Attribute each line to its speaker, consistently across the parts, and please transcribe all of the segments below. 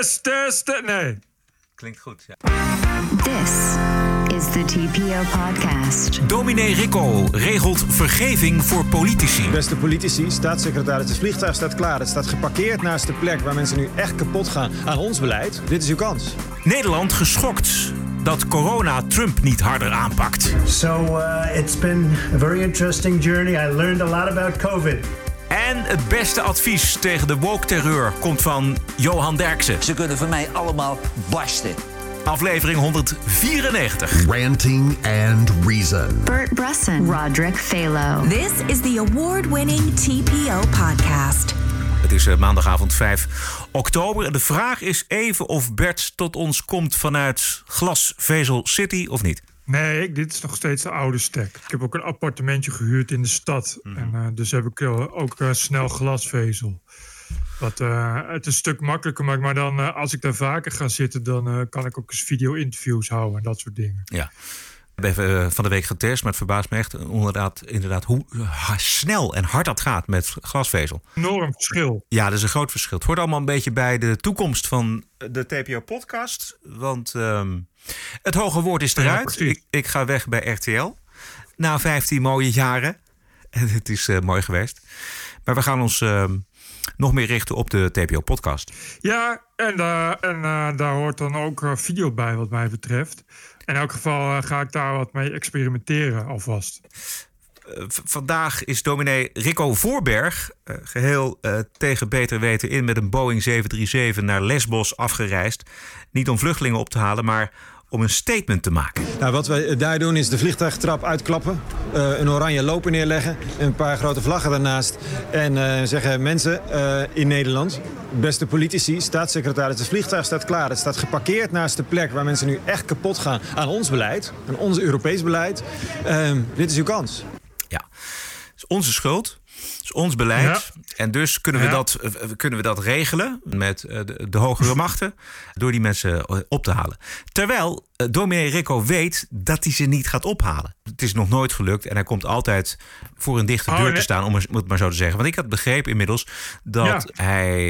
Speaker 1: Test, test, test. Nee.
Speaker 2: Klinkt goed, ja.
Speaker 3: This is the TPO podcast.
Speaker 2: Dominee Rico regelt vergeving voor politici.
Speaker 4: Beste politici, staatssecretaris, het vliegtuig staat klaar. Het staat geparkeerd naast de plek waar mensen nu echt kapot gaan aan ons beleid. Dit is uw kans.
Speaker 2: Nederland geschokt dat corona Trump niet harder aanpakt.
Speaker 5: So uh, it's been a very interesting journey. I learned a lot about COVID.
Speaker 2: En het beste advies tegen de woke-terreur komt van Johan Derksen.
Speaker 6: Ze kunnen van mij allemaal barsten.
Speaker 2: Aflevering 194.
Speaker 7: Ranting and Reason.
Speaker 3: Bert Bresson, Roderick Phalo.
Speaker 8: This is the award-winning TPO podcast.
Speaker 2: Het is eh, maandagavond 5 oktober. En de vraag is even of Bert tot ons komt vanuit Glasvezel City of niet.
Speaker 1: Nee, ik- dit is nog steeds de oude stek. Ik heb ook een appartementje gehuurd in de stad. En eh, dus heb ik eh, ook eh, snel glasvezel. Wat het een stuk makkelijker maakt. Maar dan, als ik daar vaker ga zitten, dan kan ik ook eens video-interviews houden en dat soort dingen.
Speaker 2: Ja. Hebben even eh, van de week getest, maar het verbaast me echt inderdaad, inderdaad hoe ha- snel en hard dat gaat met glasvezel.
Speaker 1: Enorm verschil.
Speaker 2: Ja, dat is een groot verschil. Het hoort allemaal een beetje bij de toekomst van de TPO-podcast. Want ehm, het hoge woord is eruit. ik, ik ga weg bij RTL. Na 15 mooie jaren. En het is eh, mooi geweest. Maar we gaan ons ehm, nog meer richten op de TPO-podcast.
Speaker 1: Ja, en, eh, en eh, daar hoort dan ook eh, video bij, wat mij betreft. In elk geval eh, ga ik daar wat mee experimenteren alvast.
Speaker 2: Eh, vandaag is dominee Rico Voorberg eh, geheel eh, tegen beter weten in met een Boeing 737 naar Lesbos afgereisd. Niet om vluchtelingen op te halen, maar om een statement te maken.
Speaker 4: Nou, wat wij daar doen is de vliegtuigtrap uitklappen. eh, een oranje loper neerleggen. Een paar grote vlaggen daarnaast. En eh, zeggen mensen eh, in Nederland, beste politici, staatssecretaris, het vliegtuig staat klaar. Het staat geparkeerd naast de plek waar mensen nu echt kapot gaan aan ons beleid. Aan ons Europees beleid. Ehm, dit is uw kans.
Speaker 2: Ja, het is onze schuld. Is ons beleid. En dus kunnen we,
Speaker 1: Ja.
Speaker 2: dat, eh, kunnen we dat regelen met eh, de, de hogere machten. door die mensen eh, op te halen. Terwijl dominee Rico weet dat hij ze niet gaat ophalen. Het is nog nooit gelukt. En hij komt altijd voor een dichte
Speaker 1: Oh,
Speaker 2: deur te staan, om het maar zo te zeggen. Want ik had begrepen inmiddels dat
Speaker 1: Ja.
Speaker 2: hij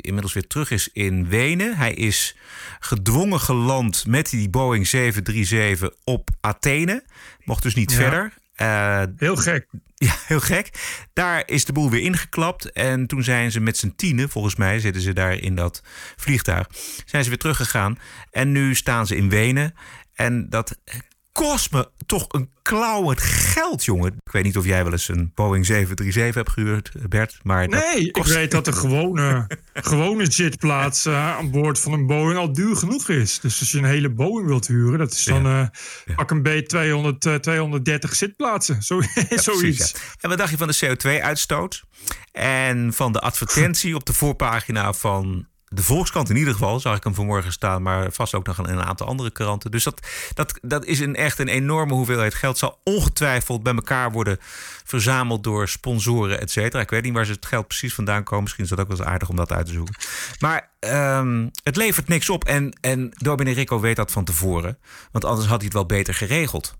Speaker 2: inmiddels weer terug is in Wenen. Hij is gedwongen geland met die Boeing 737 op Athene. Mocht dus niet
Speaker 1: Ja.
Speaker 2: verder.
Speaker 1: Heel gek.
Speaker 2: Ja, heel gek. Daar is de boel weer ingeklapt. En toen zijn ze met z'n tienen, volgens mij zitten ze daar in dat vliegtuig, zijn ze weer teruggegaan. En nu staan ze in Wenen. En dat kost me toch een klauwend geld, jongen. Ik weet niet of jij wel eens een Boeing 737 hebt gehuurd, Bert. Maar
Speaker 1: Nee, ik
Speaker 2: kost-
Speaker 1: weet dat de gewone, gewone zitplaats eh, aan boord van een Boeing al duur genoeg is. Dus als je een hele Boeing wilt huren, dat is dan eh pak een B 200, eh, 230 zitplaatsen. Zo, zoiets.
Speaker 2: Precies, ja. En wat dacht je van de CO2-uitstoot? En van de advertentie op de voorpagina van de Volkskrant in ieder geval, zag ik hem vanmorgen staan, maar vast ook nog in een aantal andere kranten. Dus dat, dat, dat is een, echt een enorme hoeveelheid geld. Zal ongetwijfeld bij elkaar worden verzameld door sponsoren, et cetera. Ik weet niet waar ze het geld precies vandaan komen. Misschien is dat ook wel eens aardig om dat uit te zoeken. Maar ehm, het levert niks op. En, en dominee Rico weet dat van tevoren. Want anders had hij het wel beter geregeld.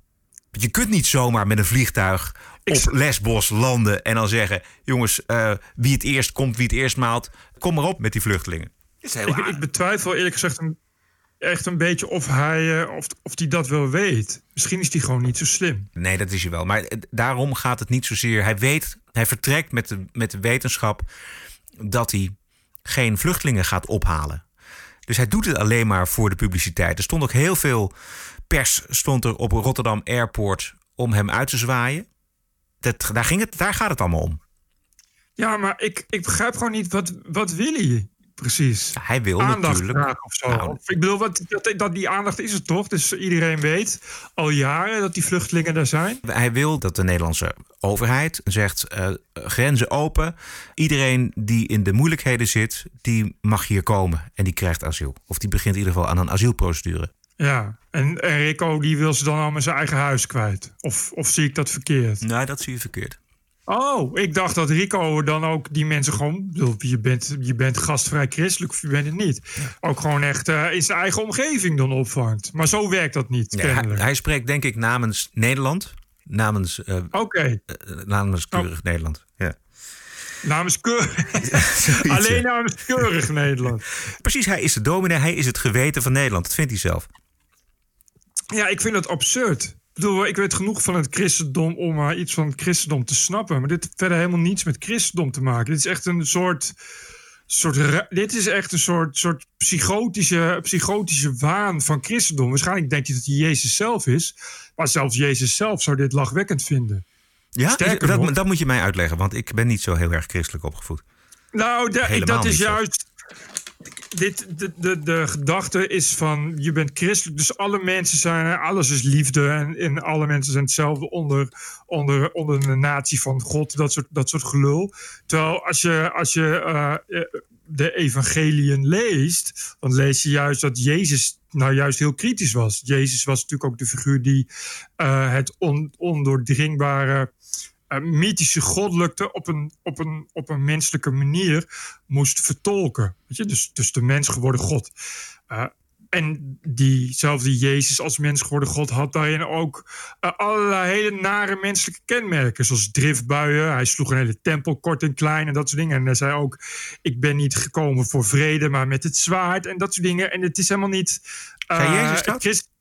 Speaker 2: Want je kunt niet zomaar met een vliegtuig op Lesbos landen en dan zeggen: jongens, eh, wie het eerst komt, wie het eerst maalt, kom maar op met die vluchtelingen. Dat is heel
Speaker 1: Ik, betwijfel eerlijk gezegd een, echt een beetje of hij eh, of, of die dat wel weet. Misschien is hij gewoon niet zo slim.
Speaker 2: Nee, dat is hij wel. Maar het- daarom gaat het niet zozeer. Hij weet, hij vertrekt met de, met de wetenschap dat hij geen vluchtelingen gaat ophalen. Dus hij doet het alleen maar voor de publiciteit. Er stond ook heel veel pers stond er op Rotterdam Airport om hem uit te zwaaien. Dat, daar, ging het, daar gaat het allemaal om.
Speaker 1: Ja, maar ik, ik begrijp gewoon niet, wat, wat wil hij precies?
Speaker 2: Hij wil
Speaker 1: aandacht
Speaker 2: natuurlijk.
Speaker 1: of zo.
Speaker 2: Nou,
Speaker 1: ik bedoel, wat, dat, dat die aandacht is het toch? Dus iedereen weet al jaren dat die vluchtelingen daar zijn.
Speaker 2: Hij wil dat de Nederlandse overheid zegt: eh, grenzen open. Iedereen die in de moeilijkheden zit, die mag hier komen en die krijgt asiel. Of die begint in ieder geval aan een asielprocedure.
Speaker 1: Ja, en, en Rico die wil ze dan allemaal zijn eigen huis kwijt. Of, of zie ik dat verkeerd?
Speaker 2: Nee, dat zie je verkeerd.
Speaker 1: Oh, ik dacht dat Rico dan ook die mensen gewoon... bedoel, Je bent, je bent gastvrij christelijk of je bent het niet. Ook gewoon echt eh, in zijn eigen omgeving dan opvangt. Maar zo werkt dat niet,
Speaker 2: Nee, hij, spreekt denk ik namens Nederland. Namens,
Speaker 1: Oké,
Speaker 2: eh, namens keurig Nederland. Ja.
Speaker 1: Namens keurig. Alleen namens keurig Nederland.
Speaker 2: Precies, hij is de dominee, hij is het geweten van Nederland. Dat vindt hij zelf.
Speaker 1: Ja, ik vind dat absurd. Ik bedoel, ik weet genoeg van het christendom om maar iets van het christendom te snappen. Maar dit heeft verder helemaal niets met christendom te maken. Dit is echt een soort. soort dit is echt een soort, soort psychotische, psychotische waan van christendom. Waarschijnlijk denk je dat hij Jezus zelf is. Maar zelfs Jezus zelf zou dit lachwekkend vinden.
Speaker 2: Ja,
Speaker 1: Sterker
Speaker 2: dat,
Speaker 1: nog-
Speaker 2: dat moet je mij uitleggen, want ik ben niet zo heel erg christelijk opgevoed.
Speaker 1: Nou,
Speaker 2: Helemaal
Speaker 1: dat is juist. Dit, de, de, de gedachte is van je bent christelijk, dus alle mensen zijn, alles is liefde en, en alle mensen zijn hetzelfde onder, onder, onder de natie van God, dat soort, dat soort gelul. Terwijl als je, als je eh, eh, de evangeliën leest, dan lees je juist dat Jezus nou juist heel kritisch was. Jezus was natuurlijk ook de figuur die eh, het on, ondoordringbare eh, mythische goddelijkte op een, op, een, op een menselijke manier moest vertolken. Weet je? Dus, dus de mens geworden God. Eh, en diezelfde Jezus als mens geworden God had daarin ook eh, allerlei hele nare menselijke kenmerken. Zoals driftbuien. Hij sloeg een hele tempel kort en klein en dat soort dingen. En hij zei ook: Ik ben niet gekomen voor vrede, maar met het zwaard en dat soort dingen. En het is helemaal niet.
Speaker 2: Zei Jezus dat?
Speaker 1: Christ-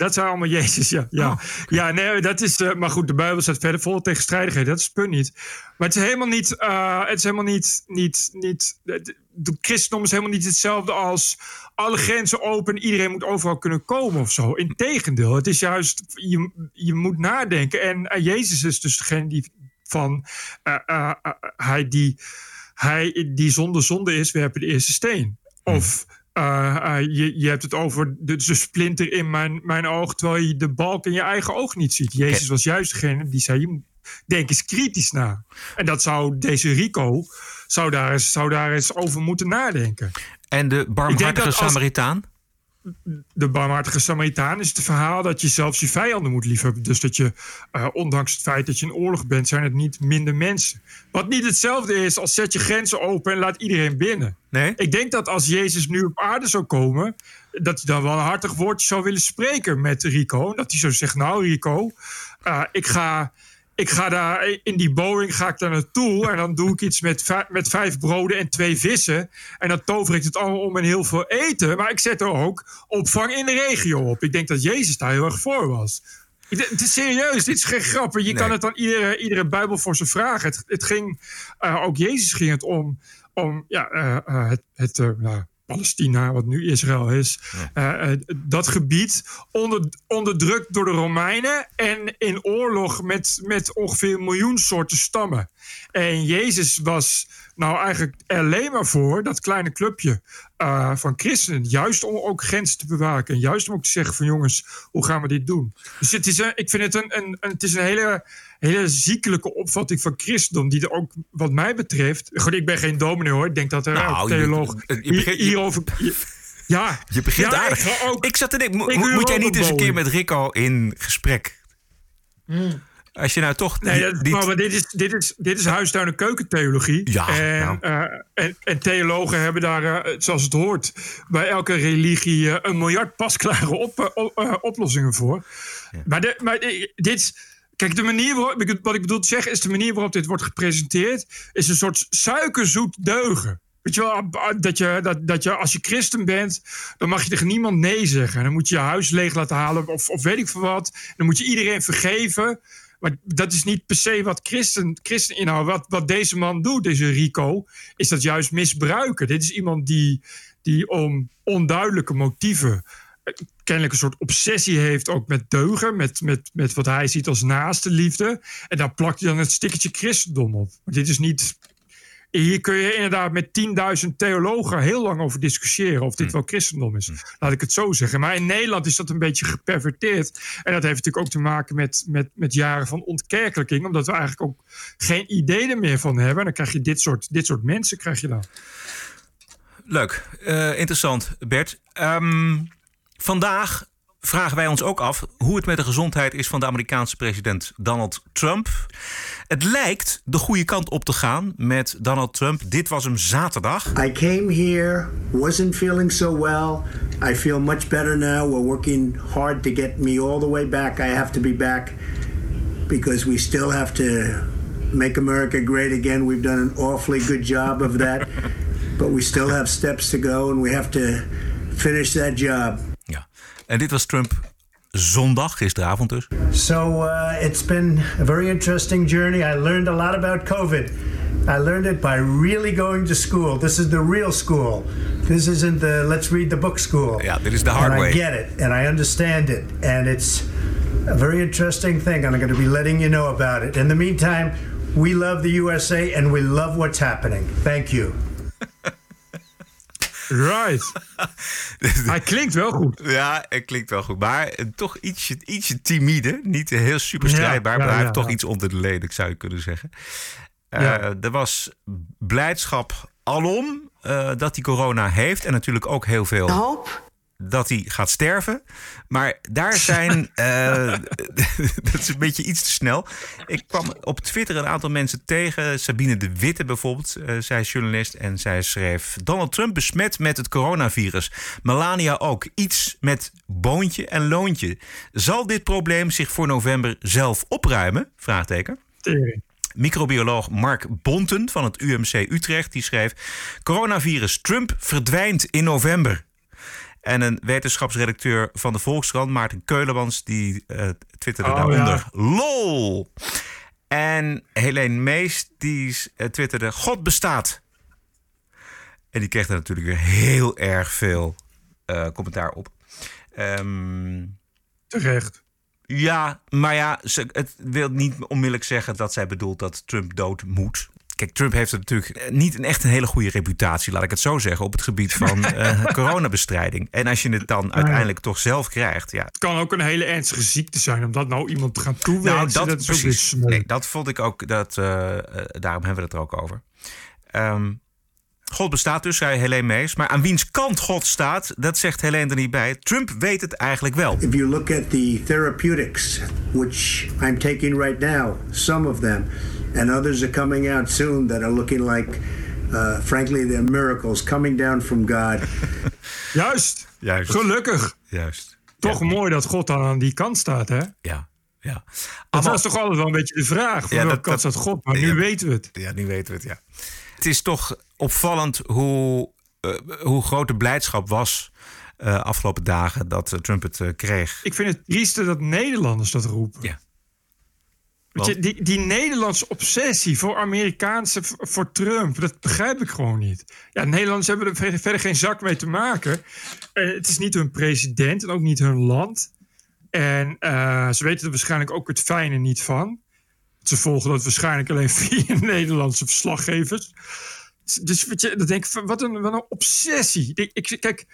Speaker 1: dat zijn allemaal Jezus, ja. Ja, ja nee, dat is. eh, maar goed, de Bijbel staat verder vol tegenstrijdigheden. Dat is het punt niet. Maar het is helemaal niet. eh, het is helemaal niet. niet, niet de, de christendom is helemaal niet hetzelfde als. alle grenzen open. iedereen moet overal kunnen komen of zo. Integendeel, het is juist. Je, je moet nadenken. En eh, Jezus is dus degene die van. hij die. Hij die zonder zonde is, werpen de eerste steen. Of. Eh, eh, je, je hebt het over de, de splinter in mijn, mijn oog, terwijl je de balk in je eigen oog niet ziet. Jezus was juist degene die zei: je moet- denk eens kritisch na. En dat zou deze Rico zou daar eens, zou daar eens over moeten nadenken.
Speaker 2: En de barmhartige Samaritaan?
Speaker 1: De barmhartige Samaritaan is het verhaal dat je zelfs je vijanden moet liefhebben. Dus dat je, eh, ondanks het feit dat je in oorlog bent, zijn het niet minder mensen. Wat niet hetzelfde is als zet je grenzen open en laat iedereen binnen.
Speaker 2: Nee?
Speaker 1: Ik denk dat als Jezus nu op aarde zou komen, dat hij dan wel een hartig woordje zou willen spreken met Rico. Dat hij zou zeggen: Nou, Rico, eh, ik, ga, ik ga daar in die Boeing ga ik daar naartoe. En dan doe ik iets met, met vijf broden en twee vissen. En dan tover ik het allemaal om en heel veel eten. Maar ik zet er ook opvang in de regio op. Ik denk dat Jezus daar heel erg voor was. Het is serieus, dit is geen grappen. Je
Speaker 2: Nee.
Speaker 1: kan het aan iedere, iedere Bijbelvorse vragen. Het, het ging, eh, ook Jezus ging het om, om ja, eh, eh, het, het ja, Palestina, wat nu Israël is. eh, eh, dat gebied onder, onderdrukt door de Romeinen en in oorlog met, met ongeveer een miljoen soorten stammen. En Jezus was nou eigenlijk alleen maar voor dat kleine clubje eh, van christenen. Juist om ook grenzen te bewaken. En juist om ook te zeggen van jongens, hoe gaan we dit doen? Dus het is een, ik vind het een, een, een- het is een hele, hele ziekelijke opvatting van christendom. Die er ook wat mij betreft... Goed, ik ben geen dominee hoor. Ik denk dat er
Speaker 2: Nou, je-
Speaker 1: theoloog
Speaker 2: je je-
Speaker 1: hierover... Ja,
Speaker 2: Je begint
Speaker 1: ja,
Speaker 2: aardig.
Speaker 1: Ik, ook,
Speaker 2: Ik zat te denken, mo- mo- moet jij niet
Speaker 1: een
Speaker 2: eens een keer met Rico in gesprek? Als je nou toch...
Speaker 1: Hmm. Nee,
Speaker 2: die-
Speaker 1: dat,
Speaker 2: die-
Speaker 1: maar, maar dit is, dit is, dit is huistuin- en keukentheologie.
Speaker 2: Ja,
Speaker 1: en,
Speaker 2: nou.
Speaker 1: eh, en, en theologen hebben daar, eh, zoals het hoort, bij elke religie eh, een miljard pasklare op, op- oplossingen voor. Maar, de, maar dit. Kijk, de manier waarop, wat ik bedoel te zeggen is de manier waarop dit wordt gepresenteerd, is een soort suikerzoet deugen. Weet je wel, dat je, dat, dat je als je christen bent, dan mag je tegen niemand nee zeggen. En dan moet je je huis leeg laten halen of, of weet ik veel wat. Dan moet je iedereen vergeven. Maar dat is niet per se wat christen, christen inhoudt. Wat, wat deze man doet, deze Rico, is dat juist misbruiken. Dit is iemand die, die om onduidelijke motieven kennelijk een soort obsessie heeft ook met deugen, met, met, met wat hij ziet als naaste liefde. En daar plakt hij dan het stickertje christendom op. Maar dit is niet. Hier kun je inderdaad met 10.000 theologen heel lang over discussiëren of dit wel christendom is. Laat ik het zo zeggen. Maar in Nederland is dat een beetje geperverteerd. En dat heeft natuurlijk ook te maken met, met, met jaren van ontkerkelijking. Omdat we eigenlijk ook geen idee er meer van hebben. En dan krijg je dit soort, dit soort mensen. Krijg je dan.
Speaker 2: Leuk, Eh, interessant, Bert. Ehm, vandaag vragen wij ons ook af hoe het met de gezondheid is van de Amerikaanse president Donald Trump. Het lijkt de goede kant op te gaan met Donald Trump. Dit was hem zaterdag.
Speaker 5: I came here, wasn't feeling so well. I feel much better now. We're working hard to get me all the way back. I have to be back because we still have to make America great again. We've done an awfully good job of that, but we still have steps to go, and we have to finish that job.
Speaker 2: En dit was Trump zondag, gisteravond dus.
Speaker 5: So uh, it's been a very interesting journey. I learned a lot about COVID. I learned it by really going to school. This is the real school. This isn't the let's read the book school.
Speaker 2: Ja, dit is the hard
Speaker 5: and
Speaker 2: way.
Speaker 5: I get it and I understand it. And it's a very interesting thing. And I'm going to be letting you know about it. In the meantime, we love the USA and we love what's happening. Thank you.
Speaker 1: Right. Hij klinkt wel goed.
Speaker 2: Ja, het klinkt wel goed. Maar eh, toch ietsje, ietsje timide. Niet heel super strijdbaar,
Speaker 1: Ja,
Speaker 2: maar hij heeft toch
Speaker 1: ja.
Speaker 2: iets onder de leden, zou je kunnen zeggen. Eh. Er was blijdschap alom eh, dat hij corona heeft. En natuurlijk ook heel veel
Speaker 9: Hoop.
Speaker 2: Dat hij gaat sterven. Maar daar zijn. eh, dat is een beetje iets te snel. Ik kwam op Twitter een aantal mensen tegen. Sabine de Witte bijvoorbeeld. eh, zij is journalist en zij schreef: Donald Trump besmet met het coronavirus. Melania ook. Iets met boontje en loontje. Zal dit probleem zich voor november zelf opruimen? Vraagteken.
Speaker 1: Tering.
Speaker 2: Microbioloog Mark Bonten van het UMC Utrecht die schreef: Coronavirus Trump verdwijnt in november. En een wetenschapsredacteur van de Volkskrant, Maarten Keulemans, die eh twitterde
Speaker 1: Oh,
Speaker 2: daaronder: LOL. En Helene Mees, die eh, twitterde: God bestaat. En die kreeg er natuurlijk weer heel erg veel eh, commentaar op. Ehm,
Speaker 1: Terecht.
Speaker 2: ja, maar ja, ze, het wil niet onmiddellijk zeggen dat zij bedoelt dat Trump dood moet. Kijk, Trump heeft natuurlijk eh, niet een echt een hele goede reputatie, laat ik het zo zeggen, op het gebied van eh, coronabestrijding. En als je het dan uiteindelijk toch zelf krijgt, ja.
Speaker 1: Het kan ook een hele ernstige ziekte zijn. Om dat nou iemand te gaan toewensen,
Speaker 2: Nou, dat, precies.
Speaker 1: sneu.
Speaker 2: Nee, dat vond ik ook, dat, eh, eh, daarom hebben we het er ook over. Ehm, God bestaat dus, zei Helene Mees. Maar aan wiens kant God staat, dat zegt Helene er niet bij. Trump weet het eigenlijk wel.
Speaker 5: If you look at the therapeutics, which I'm taking right now, some of them, and others are coming out soon that are looking like, uh, frankly, they're miracles coming down from God.
Speaker 1: Juist.
Speaker 2: Juist.
Speaker 1: Gelukkig.
Speaker 2: Juist.
Speaker 1: Toch mooi dat God dan aan die kant staat, hè?
Speaker 2: Ja, ja.
Speaker 1: Dat was toch altijd wel een beetje de vraag. Van
Speaker 2: Ja,
Speaker 1: welke
Speaker 2: dat-
Speaker 1: kant staat God? Maar
Speaker 2: ja.
Speaker 1: nu weten we het.
Speaker 2: Ja, nu weten we het, ja. Het is toch opvallend hoe, eh, hoe groot de blijdschap was eh, afgelopen dagen dat eh, Trump het kreeg.
Speaker 1: Ik vind het trieste dat Nederlanders dat roepen.
Speaker 2: Ja.
Speaker 1: Die, die Nederlandse obsessie voor Amerikaanse, voor Trump, dat begrijp ik gewoon niet. Ja, Nederlanders hebben er ver- verder geen zak mee te maken. Eh, het is niet hun president en ook niet hun land. En eh, ze weten er waarschijnlijk ook het fijne niet van. Ze volgen dat waarschijnlijk alleen via Nederlandse verslaggevers. Dus weet je, dan denk ik, wat een, wat een obsessie. Ik, kijk,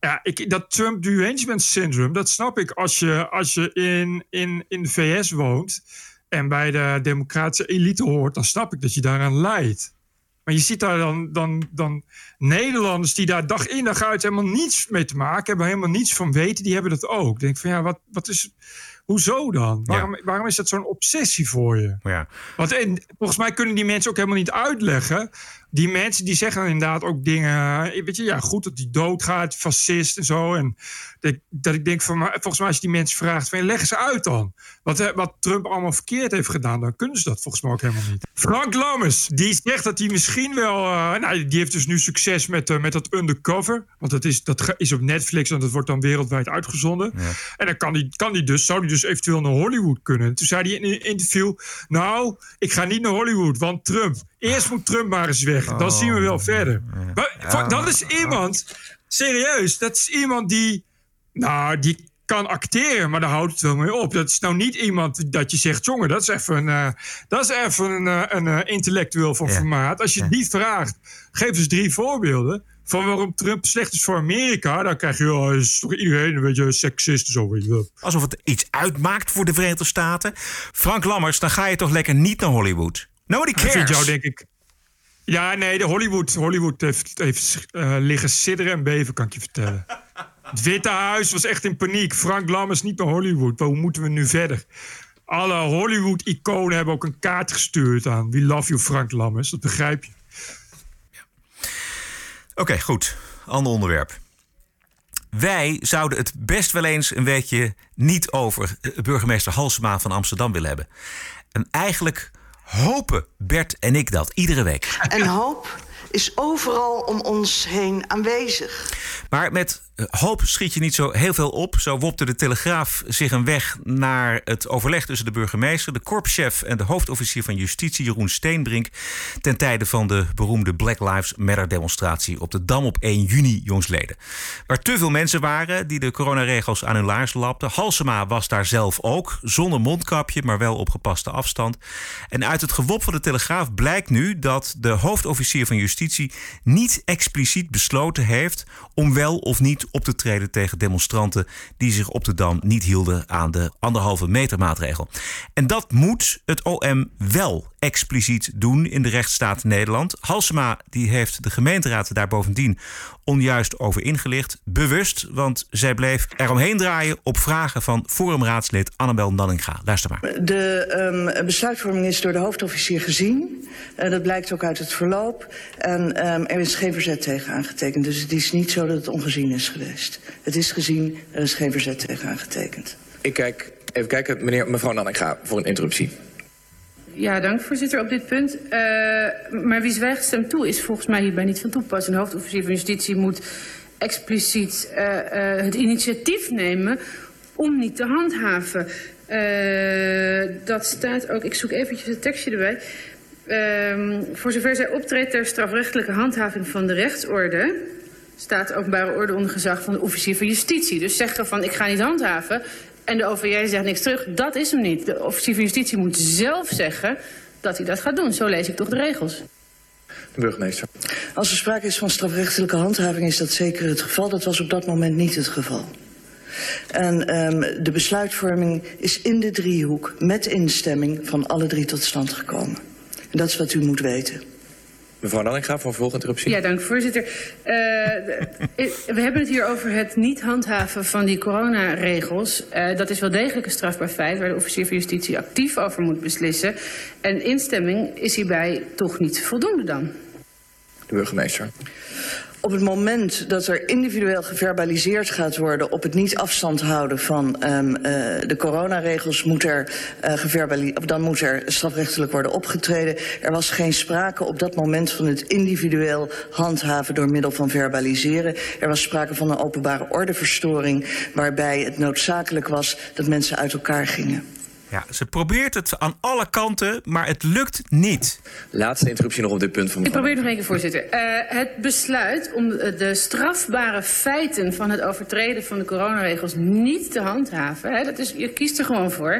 Speaker 1: ja, ik, dat Trump derangement syndrome, dat snap ik als je, als je in, in, in de VS woont en bij de democratische elite hoort, dan snap ik dat je daaraan lijdt. Maar je ziet daar dan, dan, dan Nederlanders die daar dag in dag uit helemaal niets mee te maken hebben, helemaal niets van weten, die hebben dat ook. Ik denk van ja, wat, wat is, hoezo dan? Waarom, waarom is dat zo'n obsessie voor je?
Speaker 2: Ja.
Speaker 1: Want en, volgens mij kunnen die mensen ook helemaal niet uitleggen. Die mensen die zeggen inderdaad ook dingen. Weet je, ja, goed dat die doodgaat, fascist en zo. En dat, ik- dat ik denk van, volgens mij als je die mensen vraagt, van, leg ze uit dan. Wat, eh, wat Trump allemaal verkeerd heeft gedaan, dan kunnen ze dat volgens mij ook helemaal niet. Frank Lammers, die zegt dat hij misschien wel. eh, nou, die heeft dus nu succes met, eh, met dat undercover. Want dat is, dat is op Netflix en dat wordt dan wereldwijd uitgezonden. En dan kan die, kan die dus, zou die dus eventueel naar Hollywood kunnen. En toen zei hij in een interview: Nou, ik ga niet naar Hollywood, want Trump. Eerst moet Trump maar eens weg. Dan zien we wel verder. Maar, dat is iemand, serieus, dat is iemand die. Nou, die kan acteren, maar daar houdt het wel mee op. Dat is nou niet iemand dat je zegt, jongen, dat is even een, eh, dat is even een, eh, een eh, intellectueel van
Speaker 2: Ja.
Speaker 1: formaat. Als je die vraagt, geef eens drie voorbeelden van waarom Trump slecht is voor Amerika. Dan krijg je, oh, is toch iedereen een beetje seksist zo.
Speaker 2: Alsof het iets uitmaakt voor de Verenigde Staten. Frank Lammers, dan ga je toch lekker niet naar Hollywood. Nobody cares.
Speaker 1: vind jou, denk ik. Ja, nee, de Hollywood, Hollywood heeft, heeft eh, liggen sidderen en beven, kan ik je vertellen. Het Witte Huis was echt in paniek. Frank Lammers niet naar Hollywood. Hoe moeten we nu verder? Alle Hollywood-iconen hebben ook een kaart gestuurd aan. We love you, Frank Lammers. Dat begrijp je.
Speaker 2: Oké, goed. Ander onderwerp. Wij zouden het best wel eens een weekje niet over eh, burgemeester Halsema van Amsterdam willen hebben. En eigenlijk hopen Bert en ik dat iedere week.
Speaker 9: En hoop is overal om ons heen aanwezig.
Speaker 2: Maar met hoop schiet je niet zo heel veel op. Zo wopte de Telegraaf zich een weg naar het overleg tussen de burgemeester, de korpschef en de hoofdofficier van justitie, Jeroen Steenbrink, ten tijde van de beroemde Black Lives Matter demonstratie op de Dam op 1 juni jongsleden. Waar te veel mensen waren die de coronaregels aan hun laars lapten. Halsema was daar zelf ook, zonder mondkapje, maar wel op gepaste afstand. En uit het gewop van de Telegraaf blijkt nu dat de hoofdofficier van justitie niet expliciet besloten heeft om wel of niet op te treden tegen demonstranten die zich op de dam niet hielden aan de anderhalve meter maatregel. En dat moet het OM wel expliciet doen in de rechtsstaat Nederland. Halsema die heeft de gemeenteraad daar bovendien onjuist over ingelicht. Bewust, want zij bleef eromheen draaien op vragen van forumraadslid Annabel Nanninga. Luister maar.
Speaker 9: De um, besluitvorming is door de hoofdofficier gezien. Uh, dat blijkt ook uit het verloop. En um, er is geen verzet tegen aangetekend. Dus het is niet zo dat het ongezien is geweest. Het is gezien, er is geen verzet tegen aangetekend.
Speaker 10: Ik kijk, even kijken, meneer, mevrouw Nanninga, voor een interruptie.
Speaker 11: Ja, dank voorzitter op dit punt. Uh, maar wie zwijgt stemt toe is volgens mij hierbij niet van toepassing. Een hoofdofficier van justitie moet expliciet uh, uh, het initiatief nemen om niet te handhaven. dat staat ook, ik zoek eventjes het tekstje erbij. Ehm, voor zover zij optreedt ter strafrechtelijke handhaving van de rechtsorde staat openbare orde onder gezag van de officier van justitie. Dus zeggen van ik ga niet handhaven en de OVJ zegt niks terug, dat is hem niet. De officier van justitie moet zelf zeggen dat hij dat gaat doen. Zo lees ik toch de regels.
Speaker 10: De burgemeester.
Speaker 9: Als er sprake is van strafrechtelijke handhaving is dat zeker het geval. Dat was op dat moment niet het geval. En um, de besluitvorming is in de driehoek met instemming van alle drie tot stand gekomen. En dat is wat u moet weten.
Speaker 10: Mevrouw Nanninga, voor volginterruptie.
Speaker 11: Ja, dank voorzitter. Uh, we hebben het hier over het niet handhaven van die coronaregels. Uh, dat is wel degelijk een strafbaar feit waar de officier van justitie actief over moet beslissen. En instemming is hierbij toch niet voldoende dan?
Speaker 10: De burgemeester.
Speaker 9: Op het moment dat er individueel geverbaliseerd gaat worden op het niet afstand houden van um, uh, de coronaregels, moet er, uh, dan moet er strafrechtelijk worden opgetreden. Er was geen sprake op dat moment van het individueel handhaven door middel van verbaliseren. Er was sprake van een openbare ordeverstoring waarbij het noodzakelijk was dat mensen uit elkaar gingen.
Speaker 2: Ja, ze probeert het aan alle kanten, maar het lukt niet.
Speaker 10: Laatste interruptie nog op dit punt van
Speaker 11: Ik probeer nog één keer, voorzitter. Uh, het besluit om de strafbare feiten van het overtreden van de coronaregels niet te handhaven, hè, dat is, je kiest er gewoon voor.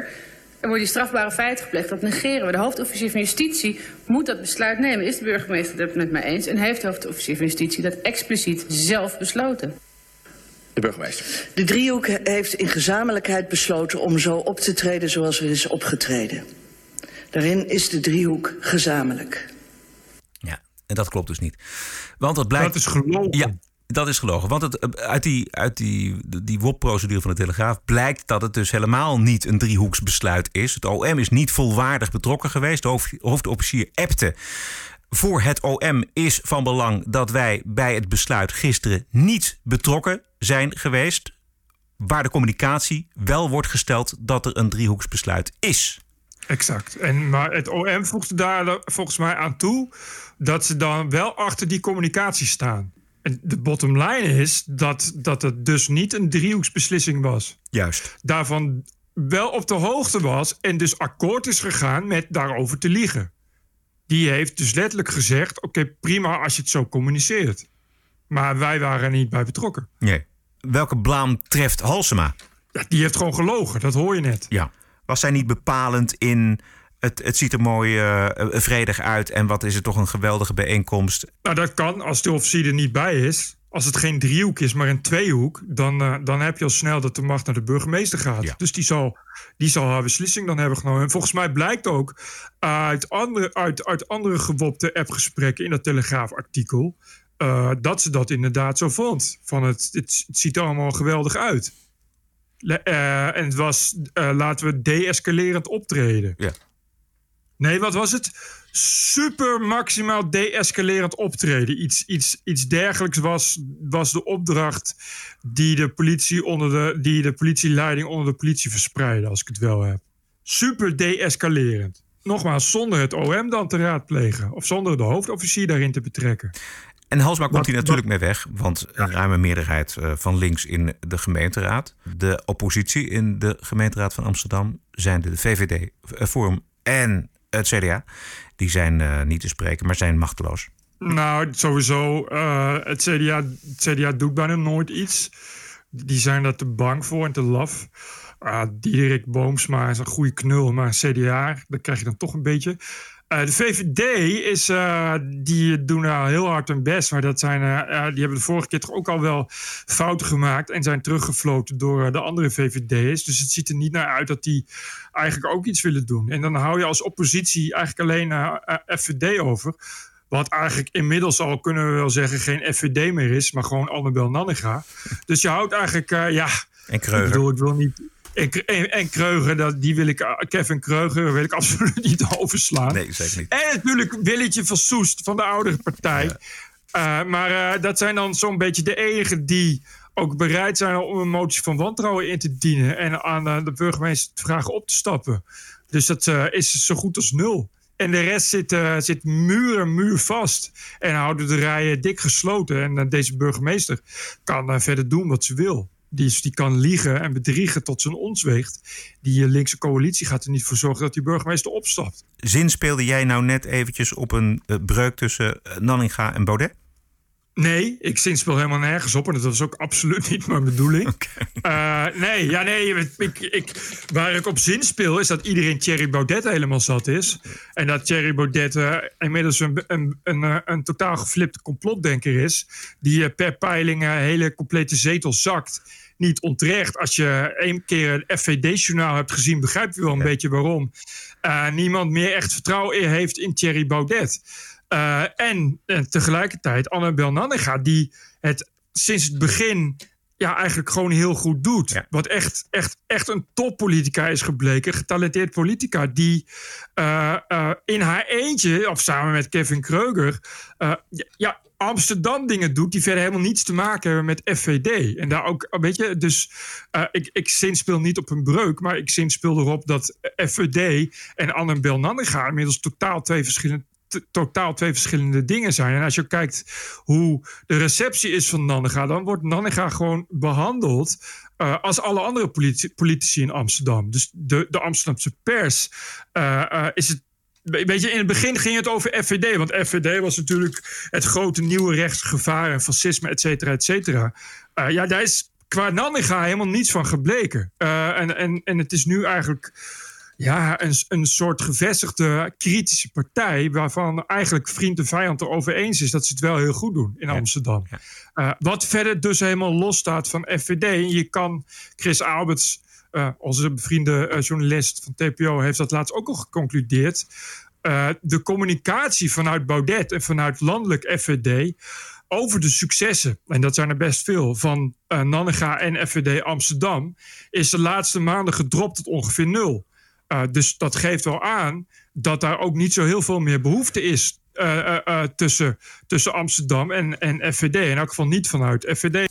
Speaker 11: Er worden die strafbare feiten gepleegd, dat negeren we. De hoofdofficier van justitie moet dat besluit nemen. Is de burgemeester het met mij eens? En heeft de hoofdofficier van justitie dat expliciet zelf besloten?
Speaker 10: De burgemeester.
Speaker 9: De driehoek heeft in gezamenlijkheid besloten om zo op te treden zoals er is opgetreden. Daarin is de driehoek gezamenlijk.
Speaker 2: Ja, en dat klopt dus niet. Want dat blijkt.
Speaker 1: Dat is gelogen.
Speaker 2: Ja, dat is gelogen. Want het, uit die, uit die, die WOP-procedure van de Telegraaf blijkt dat het dus helemaal niet een driehoeksbesluit is. Het OM is niet volwaardig betrokken geweest. De hoofdofficier Epte voor het OM is van belang dat wij bij het besluit gisteren niet betrokken zijn geweest. Waar de communicatie wel wordt gesteld dat er een driehoeksbesluit is.
Speaker 1: Exact. En, maar het OM voegde daar volgens mij aan toe dat ze dan wel achter die communicatie staan. En de bottom line is dat, dat het dus niet een driehoeksbeslissing was.
Speaker 2: Juist.
Speaker 1: Daarvan wel op de hoogte was en dus akkoord is gegaan met daarover te liegen die heeft dus letterlijk gezegd: Oké, prima als je het zo communiceert. Maar wij waren er niet bij betrokken.
Speaker 2: Nee. Welke blaam treft Halsema?
Speaker 1: Ja, die heeft gewoon gelogen, dat hoor je net.
Speaker 2: Ja. Was zij niet bepalend in het, het ziet er mooi uh, vredig uit en wat is het toch een geweldige bijeenkomst?
Speaker 1: Nou, dat kan als de officier er niet bij is als het geen driehoek is, maar een tweehoek, dan, uh, dan heb je al snel dat de macht naar de burgemeester gaat. Ja. Dus die zal, die zal haar beslissing dan hebben genomen. En volgens mij blijkt ook uit andere, uit, uit andere gewopte appgesprekken in dat Telegraafartikel. Uh, dat ze dat inderdaad zo vond. Van het, het, het ziet er allemaal geweldig uit. Uh, en het was, laten we deescalerend optreden.
Speaker 2: Ja.
Speaker 1: Nee, wat was het? super maximaal deescalerend optreden. Iets, iets, iets dergelijks was, was de opdracht die de, politie onder de, die de politieleiding onder de politie verspreidde, als ik het wel heb. Super deescalerend. nogmaals, zonder het OM dan te raadplegen. Of zonder de hoofdofficier daarin te betrekken.
Speaker 2: En Halsma komt hier natuurlijk mee weg, want een ruime meerderheid eh, van links in de gemeenteraad. De oppositie in de gemeenteraad van Amsterdam zijn de VVD, eh, Forum en het CDA. Die zijn uh, niet te spreken, maar zijn machteloos.
Speaker 1: Nou, sowieso. Uh, het, CDA, het CDA doet bijna nooit iets. Die zijn daar te bang voor en te laf. Uh, Diederik Boomsma is een goede knul, maar CDA, dat krijg je dan toch een beetje. Uh, de VVD is, uh, die doen nou heel hard hun best, maar dat zijn, uh, die hebben de vorige keer toch ook al wel fouten gemaakt en zijn teruggefloten door de andere VVD's. Dus het ziet er niet naar uit dat die eigenlijk ook iets willen doen. En dan hou je als oppositie eigenlijk alleen FVD over. Wat eigenlijk inmiddels al, kunnen we wel zeggen, geen FVD meer is, maar gewoon Annabel Nanninga. Dus je houdt eigenlijk, ja...
Speaker 2: En Kreuger.
Speaker 1: Ik bedoel, ik wil niet... En, en, en Kreuger, dat, die wil ik, Kevin Kreuger wil ik absoluut niet overslaan.
Speaker 2: Nee, zeker niet.
Speaker 1: En natuurlijk Willetje van Soest van de oudere partij. Ja. Uh, maar uh, dat zijn dan zo'n beetje de enigen die ook bereid zijn om een motie van wantrouwen in te dienen. En aan uh, de burgemeester te vragen op te stappen. Dus dat is zo goed als nul. En de rest zit, zit muur en muur vast. En houden de rijen dik gesloten. En deze burgemeester kan verder doen wat ze wil die, die kan liegen en bedriegen tot zijn ons weegt. Die linkse coalitie gaat er niet voor zorgen dat die burgemeester opstapt.
Speaker 2: Zin speelde jij nou net eventjes op een uh, breuk tussen uh, Nanninga en Baudet?
Speaker 1: Nee, ik zinspel helemaal nergens op. En dat was ook absoluut niet mijn bedoeling. Okay. Uh, nee, ja, nee ik, ik, waar ik op zin speel is dat iedereen Thierry Baudet helemaal zat is. En dat Thierry Baudet uh, inmiddels een, een, een, een, een totaal geflipte complotdenker is. Die uh, per peiling hele complete zetel zakt. Niet onterecht. Als je één keer een FVD-journaal hebt gezien, begrijp je wel een ja. beetje waarom. niemand meer echt vertrouwen heeft in Thierry Baudet. Uh, en, en, tegelijkertijd Annabel Nanninga, die het sinds het begin ja, eigenlijk gewoon heel goed doet. Ja. Wat echt, echt, echt een toppolitica is gebleken. Getalenteerd politica die uh, uh, in haar eentje, of samen met Kevin Kreuger... ja, Amsterdam dingen doet die verder helemaal niets te maken hebben met FVD. En daar ook, weet je, dus ik, ik zinspeel niet op een breuk, maar ik zinspeel erop dat FVD en Annabel Nanninga inmiddels totaal twee verschillende totaal twee verschillende dingen zijn. En als je kijkt hoe de receptie is van Nanninga, dan wordt Nanninga gewoon behandeld uh, als alle andere politici, in Amsterdam. Dus de, de Amsterdamse pers uh, uh, is het. Weet je, in het begin ging het over FVD. Want FVD was natuurlijk het grote nieuwe rechtsgevaar en fascisme, et cetera, et cetera. ja, daar is qua Nanninga helemaal niets van gebleken. en, en, en het is nu eigenlijk ja, een, een soort gevestigde kritische partij. waarvan eigenlijk vriend en vijand erover eens is dat ze het wel heel goed doen in Amsterdam. Ja. Uh, wat verder dus helemaal los staat van FVD. Je kan Chris Alberts, uh, onze bevriende uh, journalist van TPO, heeft dat laatst ook al geconcludeerd. de communicatie vanuit Baudet en vanuit landelijk FVD over de successen, en dat zijn er best veel, van uh, Nannega en FVD Amsterdam, is de laatste maanden gedropt tot ongeveer nul. Uh, dus dat geeft wel aan dat daar ook niet zo heel veel meer behoefte is uh, uh, tussen, tussen Amsterdam en, en FVD. In elk geval niet vanuit FVD.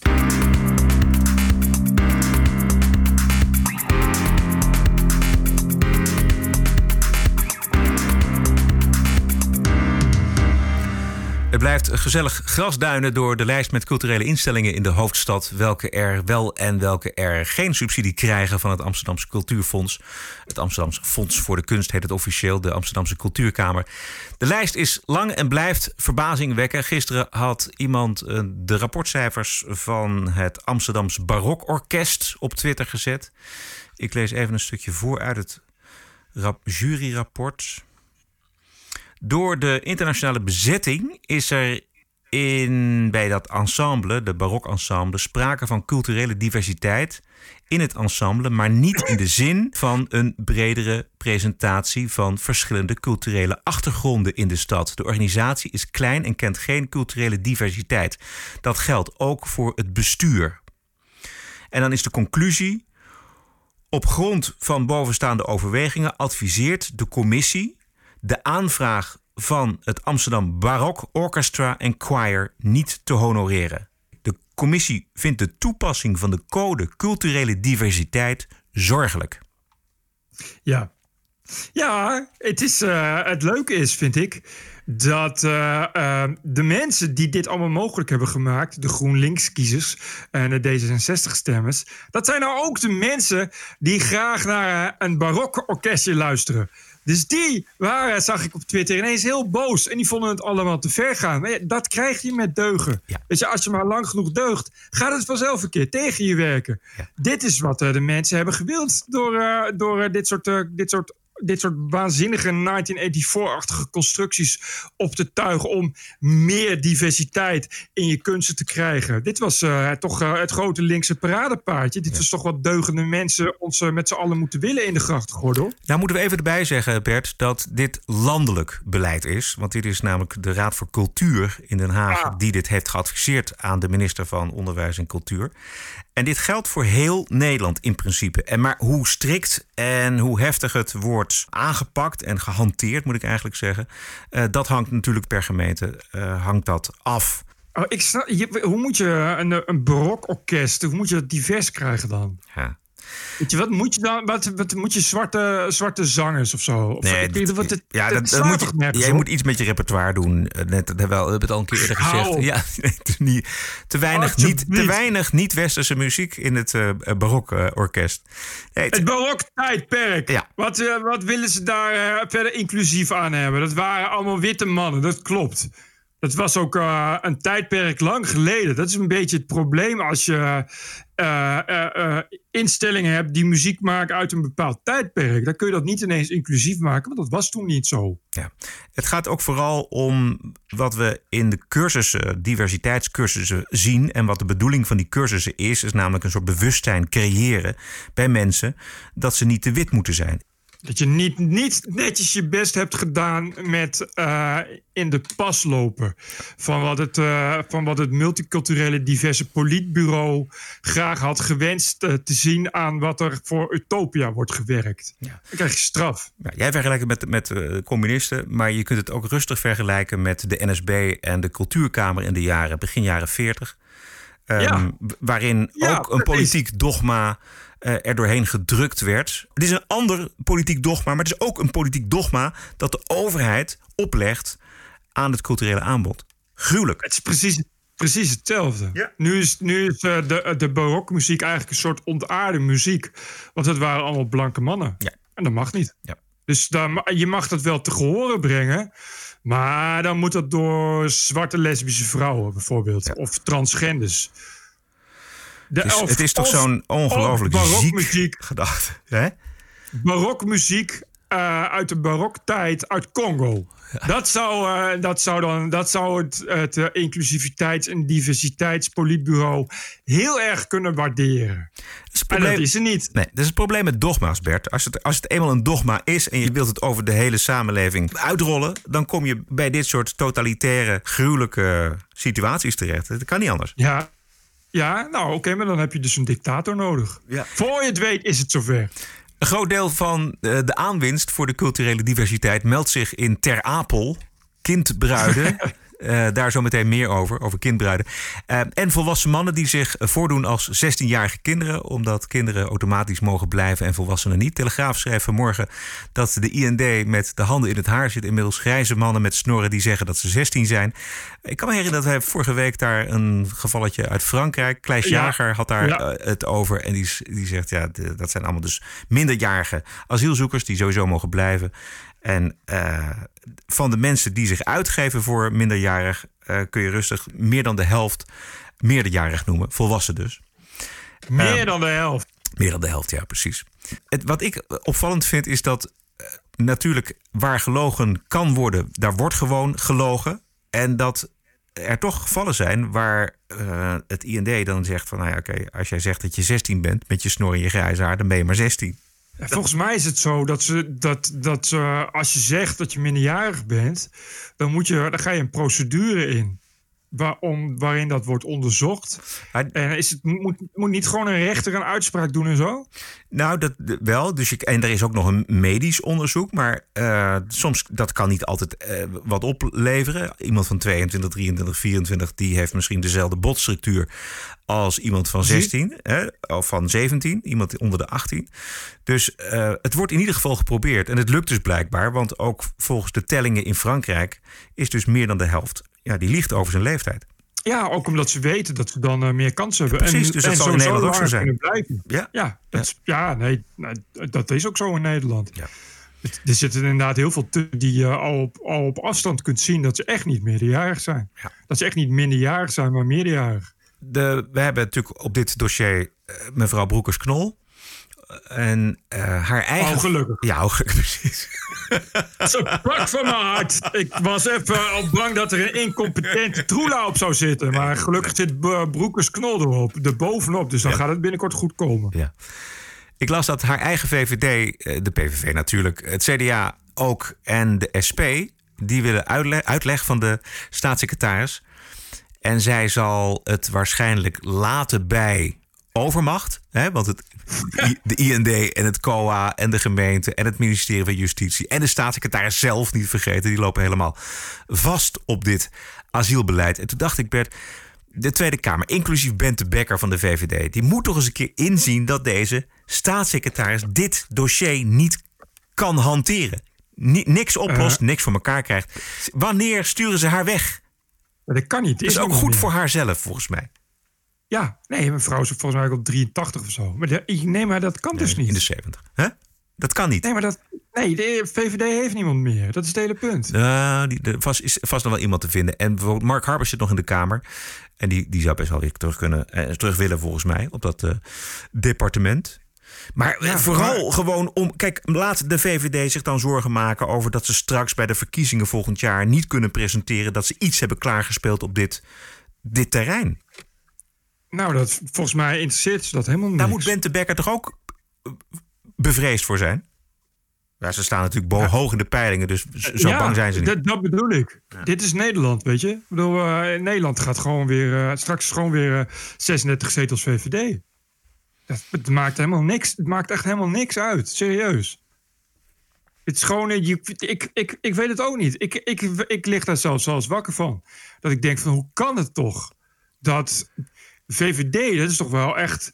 Speaker 2: Gezellig grasduinen door de lijst met culturele instellingen in de hoofdstad. Welke er wel en welke er geen subsidie krijgen van het Amsterdamse Cultuurfonds. Het Amsterdamse Fonds voor de Kunst heet het officieel, de Amsterdamse Cultuurkamer. De lijst is lang en blijft verbazing wekken. Gisteren had iemand eh, de rapportcijfers van het Amsterdamse Barokorkest op Twitter gezet. Ik lees even een stukje voor uit het juryrapport. Door de internationale bezetting is er in, bij dat ensemble, de barokensemble, sprake van culturele diversiteit in het ensemble, maar niet in de zin van een bredere presentatie van verschillende culturele achtergronden in de stad. De organisatie is klein en kent geen culturele diversiteit. Dat geldt ook voor het bestuur. En dan is de conclusie. Op grond van bovenstaande overwegingen adviseert de commissie de aanvraag van het Amsterdam Barok Orchestra en Choir niet te honoreren. De commissie vindt de toepassing van de code culturele diversiteit zorgelijk.
Speaker 1: Ja, Ja, het, is, uh, het leuke is, vind ik, dat uh, uh, de mensen die dit allemaal mogelijk hebben gemaakt, de GroenLinks-kiezers en de D66-stemmers, dat zijn nou ook de mensen die graag naar een barokke orkestje luisteren. Dus die waren, zag ik op Twitter, ineens heel boos. En die vonden het allemaal te ver gaan. Maar ja, dat krijg je met deugen. Ja. Je, als je maar lang genoeg deugt, gaat het vanzelf een keer tegen je werken. Ja. Dit is wat uh, de mensen hebben gewild door, uh, door uh, dit soort, dit soort dit soort waanzinnige 1984-achtige constructies op te tuigen om meer diversiteit in je kunsten te krijgen. Dit was uh, toch uh, het grote linkse paradepaardje. Dit was toch wat deugende mensen ons uh, met z'n allen moeten willen in de grachtgordel.
Speaker 2: Nou moeten we even erbij zeggen, Bert, dat dit landelijk beleid is. Want dit is namelijk de Raad voor Cultuur in Den Haag ja. die dit heeft geadviseerd aan de minister van Onderwijs en Cultuur. En dit geldt voor heel Nederland in principe. En maar hoe strikt en hoe heftig het wordt aangepakt en gehanteerd, moet ik eigenlijk zeggen, uh, dat hangt natuurlijk per gemeente uh, hangt dat af.
Speaker 1: Oh, ik snap, je, hoe moet je een, een barokorkest, hoe moet je dat divers krijgen dan?
Speaker 2: Ja.
Speaker 1: Weet je, wat moet je dan? Wat, wat moet je zwarte, zwarte zangers of zo? Of,
Speaker 2: nee,
Speaker 1: ik, wat, het,
Speaker 2: ja, dat, dat moet je, jij moet iets met je repertoire doen. Net, dat wel, we hebben het al een keer eerder gezegd. Ja, niet, te, weinig, niet, te weinig niet-westerse muziek in het uh, barokorkest.
Speaker 1: Nee, het, het barok tijdperk. Ja. Wat, uh, wat willen ze daar verder inclusief aan hebben? Dat waren allemaal witte mannen, dat klopt. Dat was ook uh, een tijdperk lang geleden. Dat is een beetje het probleem als je uh, uh, instellingen hebt die muziek maken uit een bepaald tijdperk. Dan kun je dat niet ineens inclusief maken, want dat was toen niet zo.
Speaker 2: Ja. Het gaat ook vooral om wat we in de cursussen, diversiteitscursussen zien. En wat de bedoeling van die cursussen is, is namelijk een soort bewustzijn creëren bij mensen dat ze niet te wit moeten zijn.
Speaker 1: Dat je niet, niet netjes je best hebt gedaan met uh, in de pas lopen. Van wat, het, uh, van wat het multiculturele diverse politbureau graag had gewenst uh, te zien aan wat er voor Utopia wordt gewerkt. Ja. Dan krijg je straf.
Speaker 2: Ja, jij vergelijkt het met, met communisten, maar je kunt het ook rustig vergelijken met de NSB en de Cultuurkamer in de jaren, begin jaren 40. Um, ja. Waarin ook een politiek dogma uh, er doorheen gedrukt werd. Het is een ander politiek dogma, maar het is ook een politiek dogma dat de overheid oplegt aan het culturele aanbod. Gruwelijk.
Speaker 1: Het is precies, precies hetzelfde. Ja. Nu is, nu is uh, de, de barokmuziek eigenlijk een soort ontaarde muziek. Want het waren allemaal blanke mannen.
Speaker 2: Ja.
Speaker 1: En dat mag niet.
Speaker 2: Ja.
Speaker 1: Dus dan, je mag dat wel te gehoren brengen. Maar dan moet dat door zwarte lesbische vrouwen bijvoorbeeld. Ja. Of transgenders.
Speaker 2: De, het is toch zo'n ongelooflijk ziek gedachte. Hè?
Speaker 1: Barokmuziek uh, uit de baroktijd uit Congo. Dat, zou, uh, dat zou dan dat zou het, het uh, inclusiviteits- en diversiteitspolitbureau heel erg kunnen waarderen. Dat probleem, en dat is er niet.
Speaker 2: Nee, dat is het probleem met dogma's, Bert. Als het, als het eenmaal een dogma is en je wilt het over de hele samenleving uitrollen, dan kom je bij dit soort totalitaire, gruwelijke situaties terecht. Dat kan niet anders.
Speaker 1: Ja, ja, nou oké, okay, maar dan heb je dus een dictator nodig. Ja. Voor je het weet is het zover.
Speaker 2: Een groot deel van de aanwinst voor de culturele diversiteit meldt zich in Ter Apel. Kindbruiden. Uh, daar zo meteen meer over, over kindbruiden. Uh, en volwassen mannen die zich voordoen als 16-jarige kinderen, omdat kinderen automatisch mogen blijven en volwassenen niet. Telegraaf schrijft vanmorgen dat de IND met de handen in het haar zit. Inmiddels grijze mannen met snorren die zeggen dat ze 16 zijn. Ik kan me herinneren dat wij vorige week daar een gevalletje uit Frankrijk, Kleis Jager ja, had daar ja. uh, het over. En die, die zegt, ja, de, dat zijn allemaal dus minderjarige asielzoekers die sowieso mogen blijven. En uh, van de mensen die zich uitgeven voor minderjarig, uh, kun je rustig meer dan de helft meerderjarig noemen. Volwassen dus.
Speaker 1: Meer uh, dan de helft.
Speaker 2: Meer dan de helft, ja, precies. Het, wat ik opvallend vind is dat uh, natuurlijk waar gelogen kan worden, daar wordt gewoon gelogen. En dat er toch gevallen zijn waar uh, het IND dan zegt van... nou ja, oké, okay, als jij zegt dat je 16 bent met je snor en je grijze haar... dan ben je maar 16.
Speaker 1: Volgens mij is het zo dat, ze, dat, dat uh, als je zegt dat je minderjarig bent, dan, moet je, dan ga je een procedure in. Waarom, waarin dat wordt onderzocht? En is het, moet, moet niet gewoon een rechter een uitspraak doen en zo?
Speaker 2: Nou, dat wel. Dus ik, en er is ook nog een medisch onderzoek. Maar uh, soms dat kan niet altijd uh, wat opleveren. Iemand van 22, 23, 24, die heeft misschien dezelfde botstructuur als iemand van 16 hè, of van 17, iemand onder de 18. Dus uh, het wordt in ieder geval geprobeerd. En het lukt dus blijkbaar, want ook volgens de tellingen in Frankrijk is dus meer dan de helft. Ja, die liegt over zijn leeftijd.
Speaker 1: Ja, ook omdat ze weten dat ze dan uh, meer kansen hebben.
Speaker 2: Precies, en, dus dat zal in Nederland ook zo zijn.
Speaker 1: Blijven.
Speaker 2: Ja,
Speaker 1: ja, dat, ja. nee, dat is ook zo in Nederland. Ja. Er zitten inderdaad heel veel die je al op, al op afstand kunt zien dat ze echt niet meerderjarig zijn. Ja. Dat ze echt niet minderjarig zijn, maar meerderjarig.
Speaker 2: De, we hebben natuurlijk op dit dossier uh, mevrouw Broekers-Knol. En uh, haar eigen...
Speaker 1: Oh, gelukkig.
Speaker 2: Ja, oh, gelukkig, precies.
Speaker 1: Zo plak van mijn hart. Ik was even al bang dat er een incompetente troela op zou zitten. Maar gelukkig zit Broekers Knol erop, er bovenop. Dus dan gaat het binnenkort goed komen.
Speaker 2: Ja. Ik las dat haar eigen VVD, eh, de PVV natuurlijk, het CDA ook en de SP... die willen uitle uitleg van de staatssecretaris... En zij zal het waarschijnlijk laten bij overmacht. Hè, want het, de IND en het COA en de gemeente en het ministerie van Justitie en de staatssecretaris zelf niet vergeten, die lopen helemaal vast op dit asielbeleid. En toen dacht ik, Bert, de Tweede Kamer, inclusief Bente Becker van de VVD, die moet toch eens een keer inzien dat deze staatssecretaris dit dossier niet kan hanteren. niks oplost, uh. niks voor elkaar krijgt. Wanneer sturen ze haar weg?
Speaker 1: dat kan niet.
Speaker 2: Dat is, ook goed voor haarzelf, volgens mij.
Speaker 1: Ja, nee, mevrouw is volgens mij al 83 of zo. Maar de, nee, maar dat kan dus niet.
Speaker 2: In de 70. Hè? Dat kan niet.
Speaker 1: Nee, maar dat, nee, de VVD heeft niemand meer. Dat is het hele punt.
Speaker 2: Uh, die, er vast, is vast nog wel iemand te vinden. En bijvoorbeeld Mark Harper zit nog in de Kamer. En die, die zou best wel weer terug, kunnen, eh, terug willen, volgens mij, op dat uh, departement. Maar eh, vooral gewoon om. Kijk, laat de VVD zich dan zorgen maken over dat ze straks bij de verkiezingen volgend jaar niet kunnen presenteren dat ze iets hebben klaargespeeld op dit, dit terrein.
Speaker 1: Nou, dat, volgens mij interesseert ze dat helemaal niet.
Speaker 2: Daar moet Bente Becker toch ook eh, bevreesd voor zijn? Ja, ze staan natuurlijk ja. hoog in de peilingen, dus zo bang zijn ze niet.
Speaker 1: Dat, dat bedoel ik. Dit is Nederland, weet je. Ik bedoel, uh, Nederland gaat gewoon weer, uh, straks gewoon weer 36 zetels VVD. Dat, het maakt helemaal niks. Het maakt echt helemaal niks uit. Serieus. Het is gewoon. Je, ik, ik, ik weet het ook niet. Ik, ik, ik lig daar zelfs, zelfs wakker van. Dat ik denk van hoe kan het toch? Dat VVD, dat is toch wel echt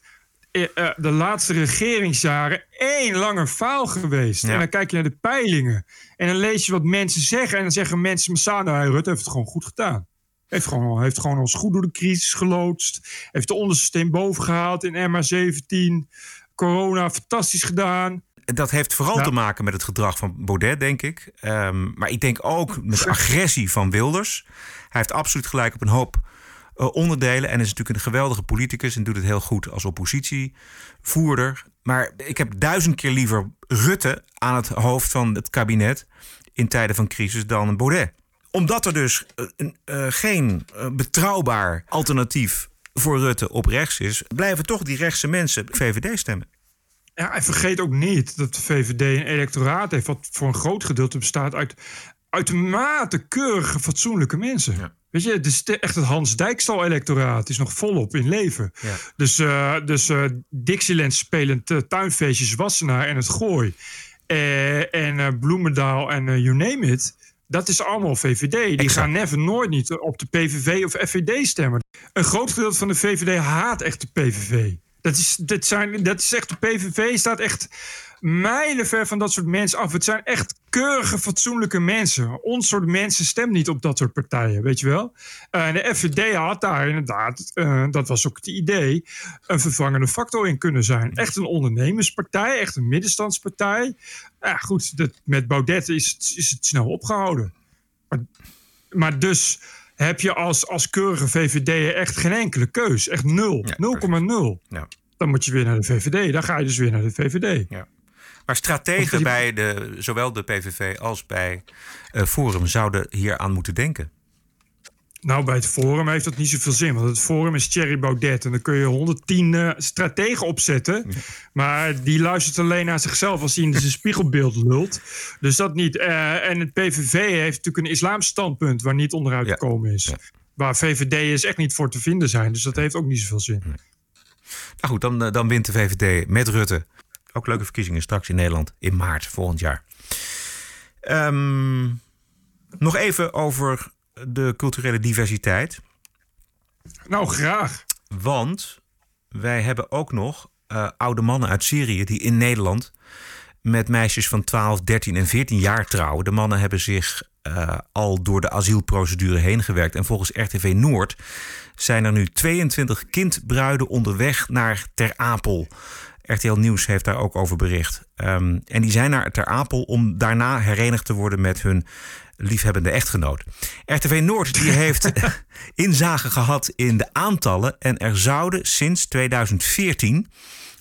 Speaker 1: eh, eh, de laatste regeringsjaren één lange faal geweest. En dan kijk je naar de peilingen. En dan lees je wat mensen zeggen. En dan zeggen mensen, Masano Rutte heeft het gewoon goed gedaan. Heeft gewoon, heeft gewoon ons goed door de crisis geloodst. Heeft de onderste steen boven gehaald in MA17. Corona fantastisch gedaan.
Speaker 2: Dat heeft vooral te maken met het gedrag van Baudet, denk ik. Um, maar ik denk ook met de agressie van Wilders. Hij heeft absoluut gelijk op een hoop uh, onderdelen. En is natuurlijk een geweldige politicus en doet het heel goed als oppositievoerder. Maar ik heb duizend keer liever Rutte aan het hoofd van het kabinet in tijden van crisis dan Baudet omdat er dus uh, uh, geen betrouwbaar alternatief voor Rutte op rechts is, blijven toch die rechtse mensen VVD stemmen.
Speaker 1: Ja, en vergeet ook niet dat de VVD een electoraat heeft wat voor een groot gedeelte bestaat uit uitermate keurige, fatsoenlijke mensen. Ja. Weet je, het is echt het Hans Dijkstal-electoraat is nog volop in leven. Ja. Dus, uh, dus uh, Dixieland spelend uh, tuinfeestjes Wassenaar en het Gooi. en Bloemendaal en you name it. Dat is allemaal VVD. Die gaan never nooit niet op de PVV of FVD stemmen. Een groot gedeelte van de VVD haat echt de PVV. Dat is, dat zijn, dat is echt, de PVV staat echt mijlenver van dat soort mensen af. Het zijn echt keurige, fatsoenlijke mensen. Ons soort mensen stemmen niet op dat soort partijen, weet je wel. Uh, de FVD had daar inderdaad, uh, dat was ook het idee, een vervangende factor in kunnen zijn. Echt een ondernemerspartij, echt een middenstandspartij. Ja, goed, dat, met Baudet is, is het snel opgehouden. Maar, maar dus heb je als, als keurige VVD echt geen enkele keus. Echt nul. 0,0. Ja. Dan moet je weer naar de VVD. Dan ga je dus weer naar de VVD. Ja.
Speaker 2: Maar strategen bij de, zowel de PVV als bij uh, Forum zouden hier aan moeten denken.
Speaker 1: Nou, bij het Forum heeft dat niet zoveel zin. Want het Forum is Thierry Baudet. En dan kun je 110 uh, strategen opzetten. Maar die luistert alleen naar zichzelf als hij in zijn spiegelbeeld lult. Dus dat niet. Uh, en het PVV heeft natuurlijk een islamstandpunt waar niet onderuit ja. te komen is. Ja. waar VVD echt niet voor te vinden zijn. Dus dat heeft ook niet zoveel zin.
Speaker 2: Nou goed, dan, dan wint de VVD met Rutte. Ook leuke verkiezingen straks in Nederland in maart volgend jaar. Um, nog even over de culturele diversiteit.
Speaker 1: Nou, graag.
Speaker 2: Want wij hebben ook nog uh, oude mannen uit Syrië die in Nederland met meisjes van 12, 13 en 14 jaar trouwen. De mannen hebben zich uh, al door de asielprocedure heen gewerkt. En volgens RTV Noord zijn er nu 22 kindbruiden onderweg naar Ter Apel. RTL Nieuws heeft daar ook over bericht. Um, en die zijn naar Ter Apel om daarna herenigd te worden met hun liefhebbende echtgenoot. RTV Noord die heeft inzage gehad in de aantallen en er zouden sinds 2014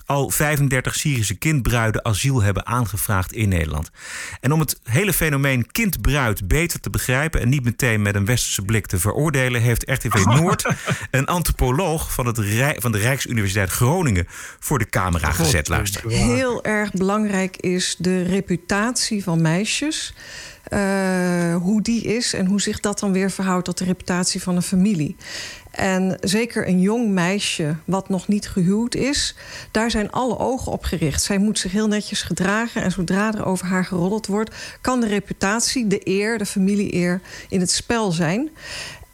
Speaker 2: al 35 Syrische kindbruiden asiel hebben aangevraagd in Nederland. En om het hele fenomeen kindbruid beter te begrijpen en niet meteen met een westerse blik te veroordelen, heeft RTV Noord een antropoloog van, het van de Rijksuniversiteit Groningen voor de camera gezet. Luister.
Speaker 12: Heel erg belangrijk is de reputatie van meisjes. Uh, hoe die is en hoe zich dat dan weer verhoudt tot de reputatie van een familie. En zeker een jong meisje wat nog niet gehuwd is, daar zijn alle ogen op gericht. Zij moet zich heel netjes gedragen en zodra er over haar geroddeld wordt, kan de reputatie, de eer, de familie-eer in het spel zijn.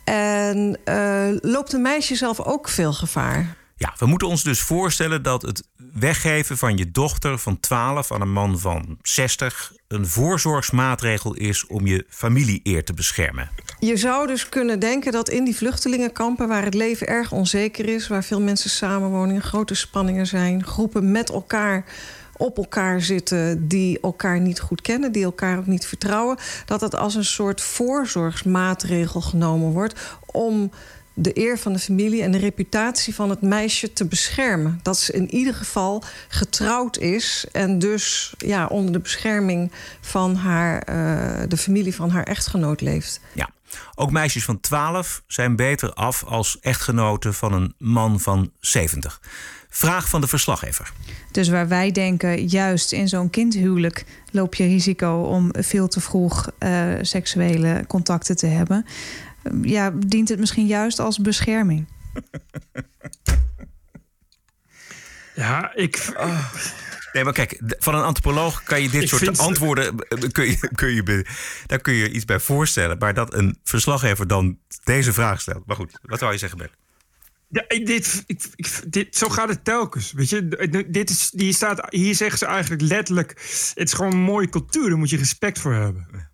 Speaker 12: En uh, loopt een meisje zelf ook veel gevaar?
Speaker 2: Ja, we moeten ons dus voorstellen dat het weggeven van je dochter van 12 aan een man van 60 een voorzorgsmaatregel is om je familie-eer te beschermen.
Speaker 12: Je zou dus kunnen denken dat in die vluchtelingenkampen, waar het leven erg onzeker is, waar veel mensen samenwonen, grote spanningen zijn, groepen met elkaar op elkaar zitten die elkaar niet goed kennen, die elkaar ook niet vertrouwen, dat het als een soort voorzorgsmaatregel genomen wordt om de eer van de familie en de reputatie van het meisje te beschermen. Dat ze in ieder geval getrouwd is en dus ja, onder de bescherming van haar, uh, de familie van haar echtgenoot leeft.
Speaker 2: Ja. Ook meisjes van 12 zijn beter af als echtgenoten van een man van 70. Vraag van de verslaggever.
Speaker 13: Dus waar wij denken, juist in zo'n kindhuwelijk loop je risico om veel te vroeg uh, seksuele contacten te hebben ja, dient het misschien juist als bescherming?
Speaker 1: Ja, ik. Oh.
Speaker 2: Nee, maar kijk, van een antropoloog kan je dit soort antwoorden. Kun je, kun je, daar kun je iets bij voorstellen. Maar dat een verslaggever dan deze vraag stelt. Maar goed, wat zou je zeggen, Ben?
Speaker 1: Ja, dit, ik, dit, zo gaat het telkens. Weet je, dit is, die staat, hier zeggen ze eigenlijk letterlijk: het is gewoon een mooie cultuur, daar moet je respect voor hebben.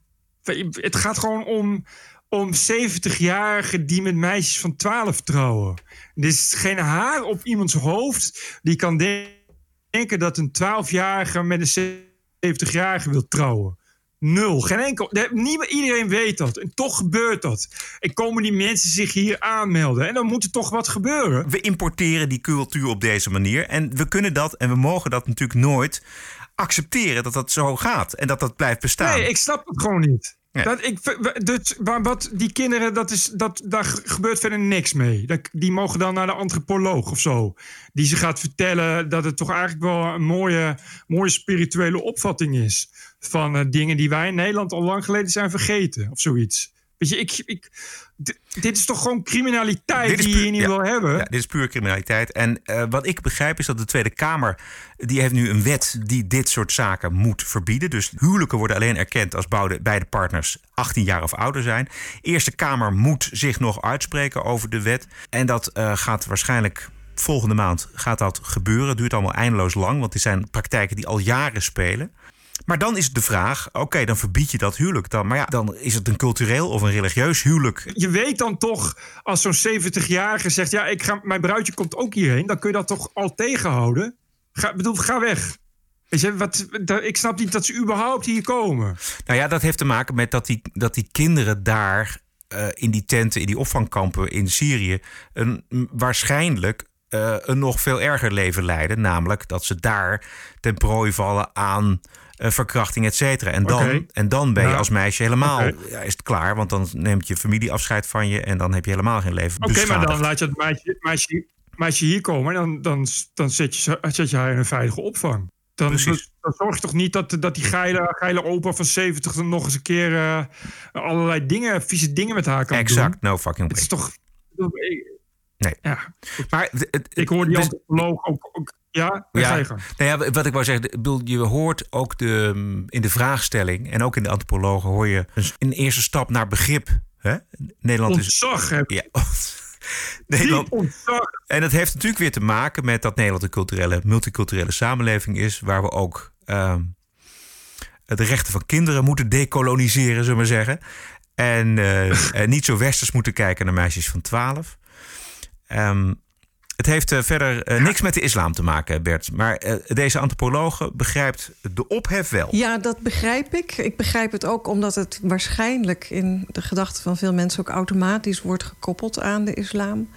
Speaker 1: Het gaat gewoon om, om 70-jarigen die met meisjes van 12 trouwen. Er is geen haar op iemands hoofd die kan denken dat een 12-jarige met een 70-jarige wil trouwen. Nul. Geen enkel. Niet, iedereen weet dat. En toch gebeurt dat. En komen die mensen zich hier aanmelden. En dan moet er toch wat gebeuren.
Speaker 2: We importeren die cultuur op deze manier. En we kunnen dat en we mogen dat natuurlijk nooit accepteren dat dat zo gaat. En dat dat blijft bestaan.
Speaker 1: Nee, ik snap het gewoon niet. Dat, ik, dus, wat die kinderen, dat is, dat, daar gebeurt verder niks mee. die mogen dan naar de antropoloog of zo. Die ze gaat vertellen dat het toch eigenlijk wel een mooie, mooie spirituele opvatting is. Van uh, dingen die wij in Nederland al lang geleden zijn vergeten of zoiets. Weet je, ik, ik, dit is toch gewoon criminaliteit die je niet wil hebben?
Speaker 2: Ja, dit is puur criminaliteit. En uh, wat ik begrijp is dat de Tweede Kamer... die heeft nu een wet die dit soort zaken moet verbieden. Dus huwelijken worden alleen erkend als beide partners 18 jaar of ouder zijn. Eerste Kamer moet zich nog uitspreken over de wet. En dat uh, gaat waarschijnlijk volgende maand gaat dat gebeuren. Het duurt allemaal eindeloos lang, want die zijn praktijken die al jaren spelen. Maar dan is de vraag: oké, dan verbied je dat huwelijk. Dan, maar ja, dan is het een cultureel of een religieus huwelijk.
Speaker 1: Je weet dan toch, als zo'n 70-jarige zegt: ja, ik ga, mijn bruidje komt ook hierheen, dan kun je dat toch al tegenhouden? Ga, bedoel, ga weg. Weet je, wat, ik snap niet dat ze überhaupt hier komen.
Speaker 2: Nou ja, dat heeft te maken met dat die, dat die kinderen daar uh, in die tenten, in die opvangkampen in Syrië, een, waarschijnlijk uh, een nog veel erger leven leiden. Namelijk dat ze daar ten prooi vallen aan verkrachting, et cetera. En, dan, en dan ben je als meisje helemaal ja, is het klaar. Want dan neemt je familie afscheid van je en dan heb je helemaal geen leven.
Speaker 1: Oké, maar dan laat je het meisje, meisje, hier komen. En dan, dan, dan zet, je, zet je haar in een veilige opvang. Dan, dan zorg je toch niet dat, dat die geile, geile opa van 70 dan nog eens een keer eh, allerlei dingen, vieze dingen met haar kan
Speaker 2: Exact,
Speaker 1: doen.
Speaker 2: no fucking
Speaker 1: Het is
Speaker 2: way.
Speaker 1: toch.
Speaker 2: Nee.
Speaker 1: Ja.
Speaker 2: Maar het- het-
Speaker 1: Ik hoor die
Speaker 2: dus-
Speaker 1: antropoloog ook. ook ja, ja.
Speaker 2: nou ja, wat ik wou zeggen, bedoel, je hoort ook de, mm, in de vraagstelling en ook in de antropologen hoor je een, een eerste stap naar begrip. Hè? Nederland is.
Speaker 1: Ontzag heb
Speaker 2: Ja. Nederland, en dat heeft natuurlijk weer te maken met dat Nederland een culturele, multiculturele samenleving is, waar we ook ehm, de rechten van kinderen moeten decoloniseren, zullen we maar zeggen. En eh, eh, niet zo westers moeten kijken naar meisjes van 12. Ehm, het heeft eh, verder eh, niks met de islam te maken, Bert. Maar eh, deze antropologe begrijpt de ophef wel.
Speaker 12: Ja, dat begrijp ik. Ik begrijp het ook omdat het waarschijnlijk in de gedachten van veel mensen ook automatisch wordt gekoppeld aan de islam.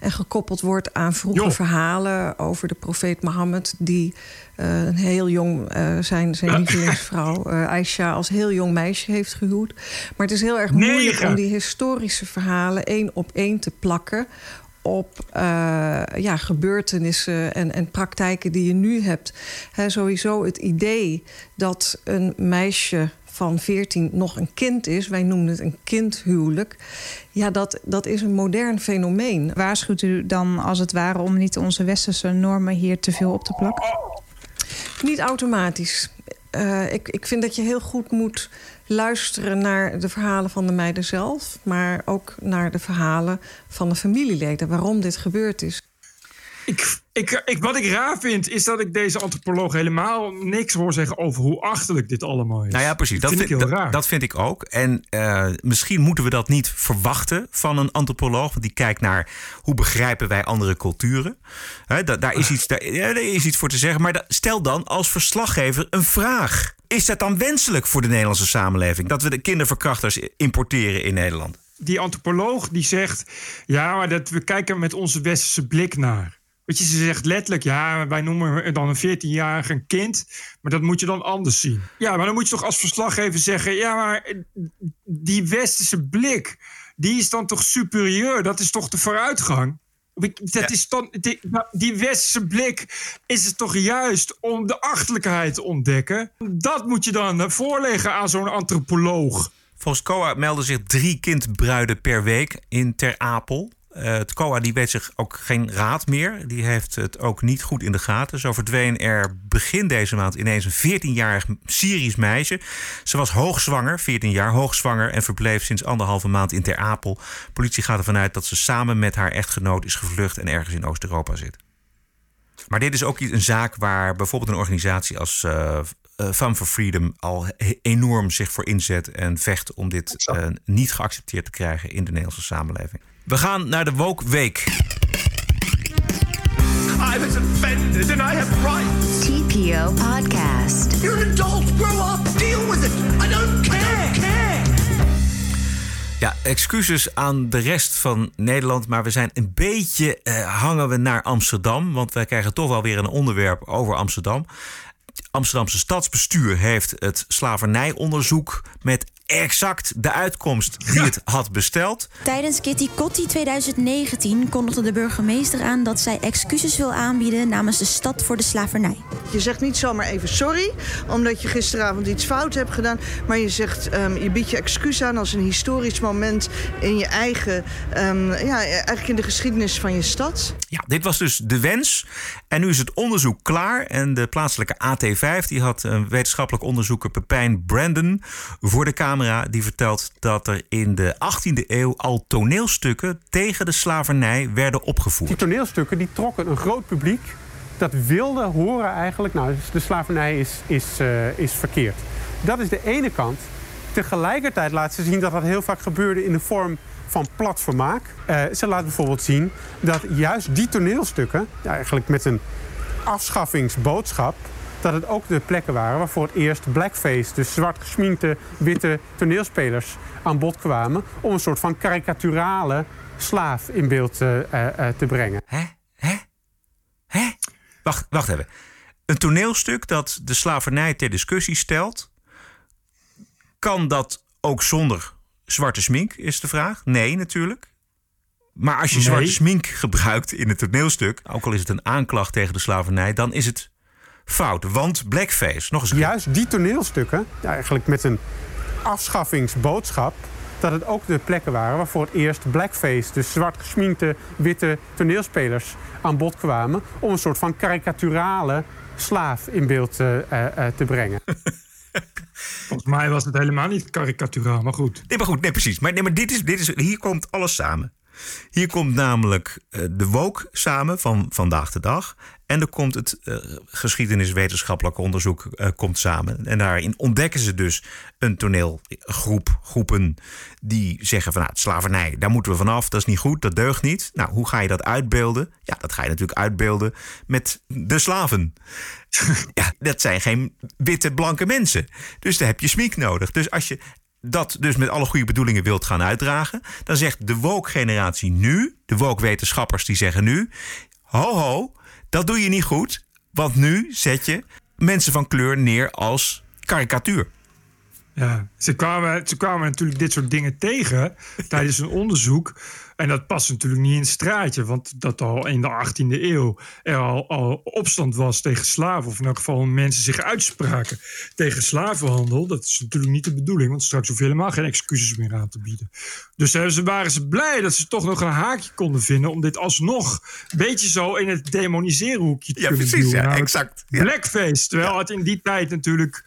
Speaker 12: En gekoppeld wordt aan vroege
Speaker 1: Jo.
Speaker 12: verhalen over de profeet Mohammed, die een heel jong, zijn, zijn lievelingsvrouw eh, Aisha als heel jong meisje heeft gehuwd. Maar het is heel erg moeilijk
Speaker 1: Negen.
Speaker 12: om die historische verhalen één op één te plakken op eh, ja, gebeurtenissen en, en praktijken die je nu hebt. Sowieso het idee dat een meisje van 14 nog een kind is, wij noemen het een kindhuwelijk. Ja, dat, dat is een modern fenomeen.
Speaker 13: Waarschuwt u dan als het ware om niet onze westerse normen hier te veel op te plakken?
Speaker 12: Niet automatisch. Eh, ik, ik vind dat je heel goed moet luisteren naar de verhalen van de meiden zelf, maar ook naar de verhalen van de familieleden, waarom dit gebeurd is.
Speaker 1: Ik, ik, ik, wat ik raar vind, is dat ik deze antropoloog helemaal niks hoor zeggen over hoe achterlijk dit allemaal is.
Speaker 2: Nou ja, precies. Dat
Speaker 1: vind
Speaker 2: vind,
Speaker 1: ik heel
Speaker 2: dat,
Speaker 1: raar.
Speaker 2: dat vind ik ook. En eh, misschien moeten we dat niet verwachten van een antropoloog. Want die kijkt naar hoe begrijpen wij andere culturen. Da- daar, is iets, daar, ja, daar is iets voor te zeggen. Maar da- stel dan als verslaggever een vraag. Is dat dan wenselijk voor de Nederlandse samenleving? Dat we de kinderverkrachters importeren in Nederland?
Speaker 1: die antropoloog die zegt... ja, maar dat, we kijken met onze westerse blik naar. Weet je, ze zegt letterlijk... ja, wij noemen dan een 14-jarige een kind... maar dat moet je dan anders zien. Ja, maar dan moet je toch als verslaggever zeggen... ja, maar die westerse blik... die is dan toch superieur? Dat is toch de vooruitgang? Dat is dan, die, die westerse blik is het toch juist om de achterlijkheid te ontdekken? Dat moet je dan eh, voorleggen aan zo'n antropoloog.
Speaker 2: Volgens COA melden zich drie kindbruiden per week in Ter Apel. Eh, het COA die weet zich ook geen raad meer. Die heeft het ook niet goed in de gaten. Zo verdween er begin deze maand ineens een 14-jarig Syrisch meisje. Ze was hoogzwanger, 14 jaar hoogzwanger... en verbleef sinds anderhalve maand in Ter Apel. Politie gaat ervan uit dat ze samen met haar echtgenoot is gevlucht... en ergens in Oost-Europa zit. Maar dit is ook een zaak waar bijvoorbeeld een organisatie als uh, uh, Fun for Freedom al enorm zich voor inzet en vecht om dit uh, niet geaccepteerd te krijgen in de Nederlandse samenleving. We gaan naar de Woke Week.
Speaker 14: I was offended and I have rights.
Speaker 3: TPO Podcast.
Speaker 14: You're an adult. Grow up. Deal with it. I don't care. care.
Speaker 2: Ja, excuses aan de rest van Nederland, maar we zijn een beetje uh, hangen we naar Amsterdam, want wij krijgen toch wel weer een onderwerp over Amsterdam. Amsterdamse stadsbestuur heeft het slavernijonderzoek met exact de uitkomst die het had besteld.
Speaker 15: Tijdens Kitty Kotti 2019 kondigde de burgemeester aan dat zij excuses wil aanbieden namens de stad voor de slavernij.
Speaker 16: Je zegt niet zomaar even sorry, omdat je gisteravond iets fout hebt gedaan. Maar je zegt, um, je biedt je excuus aan als een historisch moment in je eigen, um, ja, eigenlijk in de geschiedenis van je stad.
Speaker 2: Ja, dit was dus de wens. En nu is het onderzoek klaar. En de plaatselijke AT5 die had een wetenschappelijk onderzoeker Pepijn Brandon voor de Die vertelt dat er in de 18e eeuw al toneelstukken tegen de slavernij werden opgevoerd.
Speaker 17: Die toneelstukken die trokken een groot publiek dat wilde horen eigenlijk, nou, de slavernij is, is, uh, is verkeerd. Dat is de ene kant. Tegelijkertijd laat ze zien dat dat heel vaak gebeurde in de vorm van plat vermaak. Uh, ze laat bijvoorbeeld zien dat juist die toneelstukken, eigenlijk met een afschaffingsboodschap, dat het ook de plekken waren waar voor het eerst blackface, dus zwart gesminkte witte toneelspelers, aan bod kwamen om een soort van karikaturale slaaf in beeld uh, uh, te brengen.
Speaker 2: Hè? Hè? Hè? Wacht, wacht even. Een toneelstuk dat de slavernij ter discussie stelt, kan dat ook zonder zwarte smink, is de vraag? Nee, natuurlijk. Maar als je nee. zwarte smink gebruikt in het toneelstuk, ook al is het een aanklacht tegen de slavernij, dan is het fout. Want blackface, nog eens.
Speaker 17: Juist die toneelstukken, eigenlijk met een afschaffingsboodschap dat het ook de plekken waren waar voor het eerst blackface, dus zwart gesminkte witte toneelspelers aan bod kwamen om een soort van karikaturale slaaf in beeld uh, uh, te brengen.
Speaker 1: Volgens mij was het helemaal niet karikaturaal, maar goed.
Speaker 2: Nee, maar goed, nee, precies. Maar, nee, maar dit is, dit is, hier komt alles samen. Hier komt namelijk uh, de woke samen van vandaag de dag. En er komt het uh, geschiedeniswetenschappelijk onderzoek uh, komt samen. En daarin ontdekken ze dus een toneelgroep, groepen die zeggen van nou, slavernij, daar moeten we vanaf, dat is niet goed, dat deugt niet. Nou, hoe ga je dat uitbeelden? Ja, dat ga je natuurlijk uitbeelden met de slaven. ja, dat zijn geen witte blanke mensen. Dus daar heb je smiek nodig. Dus als je dat dus met alle goede bedoelingen wilt gaan uitdragen, dan zegt de woke-generatie nu, de woke-wetenschappers die zeggen nu: ho ho, dat doe je niet goed, want nu zet je mensen van kleur neer als karikatuur.
Speaker 1: Ja, ze kwamen, ze kwamen natuurlijk dit soort dingen tegen tijdens een onderzoek. En dat past natuurlijk niet in het straatje, want dat al in de 18e eeuw er al, al opstand was tegen slaven, of in elk geval mensen zich uitspraken tegen slavenhandel. Dat is natuurlijk niet de bedoeling, want straks hoef je helemaal geen excuses meer aan te bieden. Dus ze waren ze blij dat ze toch nog een haakje konden vinden om dit alsnog een beetje zo in het demoniseren hoekje te
Speaker 2: ja,
Speaker 1: kunnen
Speaker 2: precies,
Speaker 1: duwen.
Speaker 2: Ja,
Speaker 1: Nou,
Speaker 2: exact. Ja.
Speaker 1: Blackface, terwijl het in die tijd natuurlijk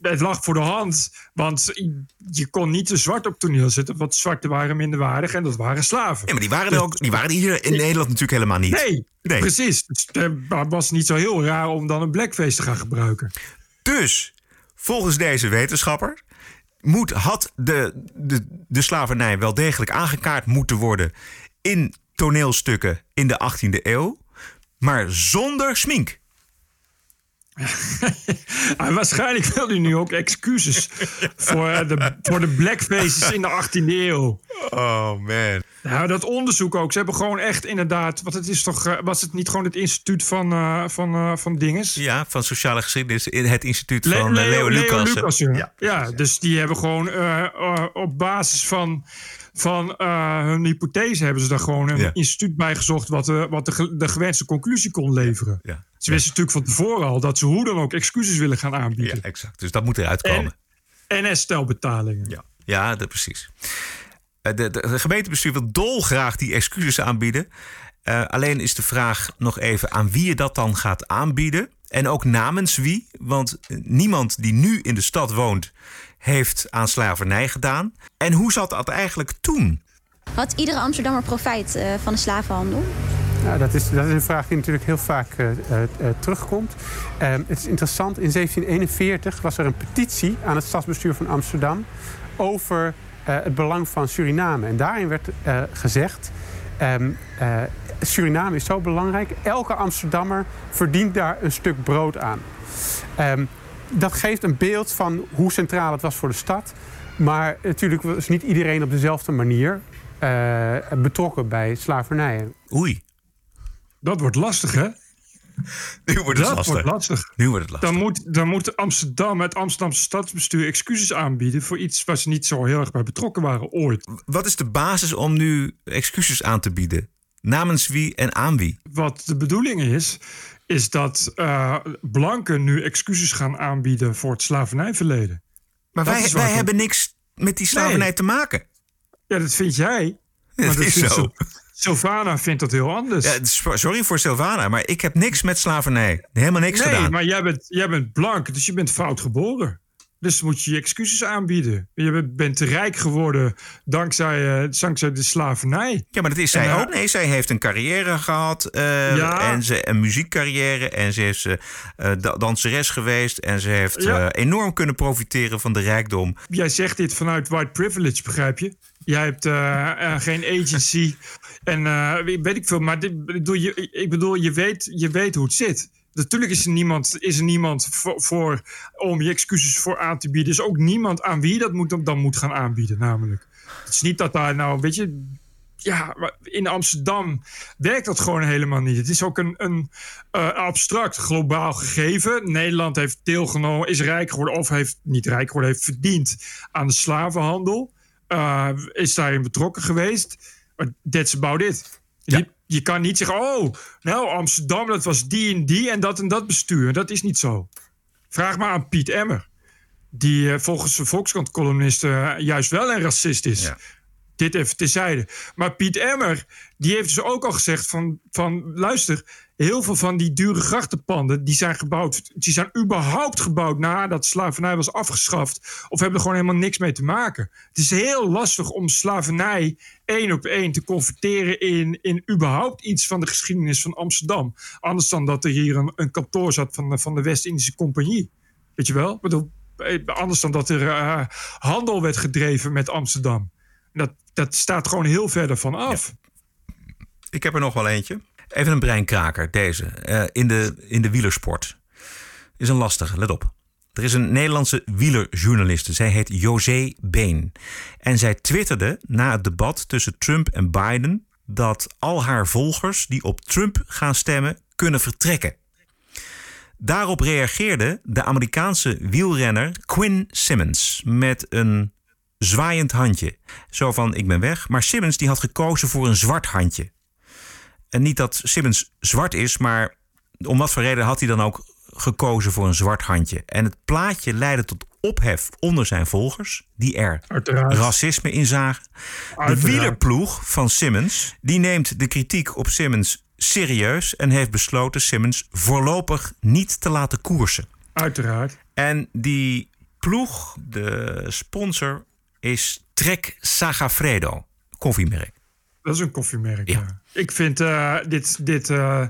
Speaker 1: het lag voor de hand. Want je kon niet te zwart op toneel zetten. Want zwarten waren minderwaardig en dat waren slaven.
Speaker 2: Ja, maar die waren, er ook, die waren hier in Nederland natuurlijk helemaal niet.
Speaker 1: Nee,
Speaker 2: Nee.
Speaker 1: precies. Dus het was niet zo heel raar om dan een blackface te gaan gebruiken.
Speaker 2: Dus, volgens deze wetenschapper, moet, had de, de, de slavernij wel degelijk aangekaart moeten worden in toneelstukken in de 18e eeuw, maar zonder smink.
Speaker 1: En waarschijnlijk wil hij nu ook excuses voor eh, de, voor de blackfaces in de 18e eeuw.
Speaker 2: Oh man.
Speaker 1: Nou, dat onderzoek ook. Ze hebben gewoon echt inderdaad. Want het is toch. eh, Was het niet gewoon het instituut van, eh, van, eh, van Dinges?
Speaker 2: Ja, van sociale geschiedenis, het instituut
Speaker 1: Le-
Speaker 2: van eh, Leo, Lucas. Ja.
Speaker 1: Ja. dus die hebben gewoon op basis van, van eh, hun hypothese hebben ze daar gewoon een
Speaker 2: Ja.
Speaker 1: instituut bij gezocht wat, de, wat de, de gewenste conclusie kon leveren.
Speaker 2: Ja.
Speaker 1: Ze wisten natuurlijk van tevoren al dat ze hoe dan ook excuses willen gaan aanbieden.
Speaker 2: Ja, exact. Dus dat moet eruit komen.
Speaker 1: En herstelbetalingen.
Speaker 2: Ja, ja dat, precies. Eh, De, de, de gemeentebestuur wil dolgraag die excuses aanbieden. Eh, alleen is de vraag nog even aan wie je dat dan gaat aanbieden. En ook namens wie. Want eh, niemand die nu in de stad woont heeft aan slavernij gedaan. En hoe zat dat eigenlijk toen?
Speaker 15: Had iedere Amsterdammer profijt eh, van de slavenhandel?
Speaker 17: Nou, dat, is, dat is een vraag die natuurlijk heel vaak eh, eh, terugkomt. Eh, het is interessant, in 1741 was er een petitie aan het stadsbestuur van Amsterdam over eh, het belang van Suriname. En daarin werd eh, gezegd, ehm, eh, Suriname is zo belangrijk, elke Amsterdammer verdient daar een stuk brood aan. Ehm, dat geeft een beeld van hoe centraal het was voor de stad. Maar natuurlijk was niet iedereen op dezelfde manier eh, betrokken bij slavernij.
Speaker 2: Oei.
Speaker 1: Dat wordt lastig, hè?
Speaker 2: Nu wordt het
Speaker 1: dat
Speaker 2: lastig.
Speaker 1: wordt lastig.
Speaker 2: Nu wordt het lastig.
Speaker 1: Dan moet, dan moet Amsterdam, het Amsterdamse stadsbestuur excuses aanbieden voor iets waar ze niet zo heel erg bij betrokken waren ooit.
Speaker 2: Wat is de basis om nu excuses aan te bieden? Namens wie en aan wie?
Speaker 1: Wat de bedoeling is, is dat eh, blanken nu excuses gaan aanbieden voor het slavernijverleden.
Speaker 2: Maar
Speaker 1: Dat
Speaker 2: wij, wij hebben niks met die slavernij
Speaker 1: Nee.
Speaker 2: te maken.
Speaker 1: Ja, dat vind jij.
Speaker 2: Dat
Speaker 1: Maar dat
Speaker 2: is
Speaker 1: vindt
Speaker 2: zo.
Speaker 1: Sylvana vindt dat heel anders.
Speaker 2: Ja, sorry voor Sylvana, maar ik heb niks met slavernij. Helemaal niks
Speaker 1: nee,
Speaker 2: gedaan.
Speaker 1: maar jij bent, jij bent blank, dus je bent fout geboren. Dus moet je je excuses aanbieden. Je bent, te rijk geworden dankzij, eh, dankzij de slavernij.
Speaker 2: Ja, maar dat is
Speaker 1: En,
Speaker 2: zij
Speaker 1: eh,
Speaker 2: ook. Nee, zij heeft een carrière gehad. eh,
Speaker 1: Ja.
Speaker 2: en ze, een muziekcarrière. En ze is da- danseres geweest. En ze heeft
Speaker 1: Ja.
Speaker 2: enorm kunnen profiteren van de rijkdom.
Speaker 1: Jij zegt dit vanuit white privilege, begrijp je? Jij hebt geen agency en weet ik veel. Maar dit, bedoel, je, ik bedoel, je weet, je weet hoe het zit. Natuurlijk is er niemand, is er niemand voor, om je excuses voor aan te bieden. Er is ook niemand aan wie dat moet, dan moet gaan aanbieden, namelijk. Het is niet dat daar nou, weet je... Ja, in Amsterdam werkt dat gewoon helemaal niet. Het is ook een, een eh, abstract, globaal gegeven. Nederland heeft deelgenomen, is rijk geworden... of heeft niet rijk geworden, heeft verdiend aan de slavenhandel. Eh, is daarin betrokken geweest. That's about it. Je, je kan niet zeggen, oh, nou Amsterdam, dat was die en die en dat en dat bestuur. Dat is niet zo. Vraag maar aan Piet Emmer. Die eh, volgens de Volkskrant-columnist eh, juist wel een racist is. Dit even terzijde. Maar Piet Emmer, die heeft dus ook al gezegd van, van... luister, heel veel van die dure grachtenpanden... die zijn gebouwd, die zijn überhaupt gebouwd nadat slavernij was afgeschaft... of hebben er gewoon helemaal niks mee te maken. Het is heel lastig om slavernij één op één te converteren... in, in überhaupt iets van de geschiedenis van Amsterdam. Anders dan dat er hier een, kantoor zat van, van de West-Indische Compagnie. Weet je wel? Bedoel, eh, anders dan dat er eh, handel werd gedreven met Amsterdam. Dat, staat gewoon heel verder van af.
Speaker 2: Ik heb er nog wel eentje. Even een breinkraker, deze. Eh, in, de, in de wielersport. Is een lastige, let op. Er is een Nederlandse wielerjournaliste. Zij heet José Been. En zij twitterde na het debat tussen Trump en Biden... dat al haar volgers die op Trump gaan stemmen kunnen vertrekken. Daarop reageerde de Amerikaanse wielrenner Quinn Simmons met een zwaaiend handje. Zo van ik ben weg. Maar Simmons die had gekozen voor een zwart handje. En niet dat Simmons zwart is, maar om wat voor reden had hij dan ook gekozen voor een zwart handje. En het plaatje leidde tot ophef onder zijn volgers, die er
Speaker 1: Uiteraard.
Speaker 2: racisme in zagen. De
Speaker 1: Uiteraard.
Speaker 2: wielerploeg van Simmons, die neemt de kritiek op Simmons serieus en heeft besloten Simmons voorlopig niet te laten koersen.
Speaker 1: Uiteraard.
Speaker 2: En die ploeg, de sponsor, is Trek Sagafredo, koffiemerk.
Speaker 1: Dat is een koffiemerk. Ja. Ik vind eh, dit, dit eh,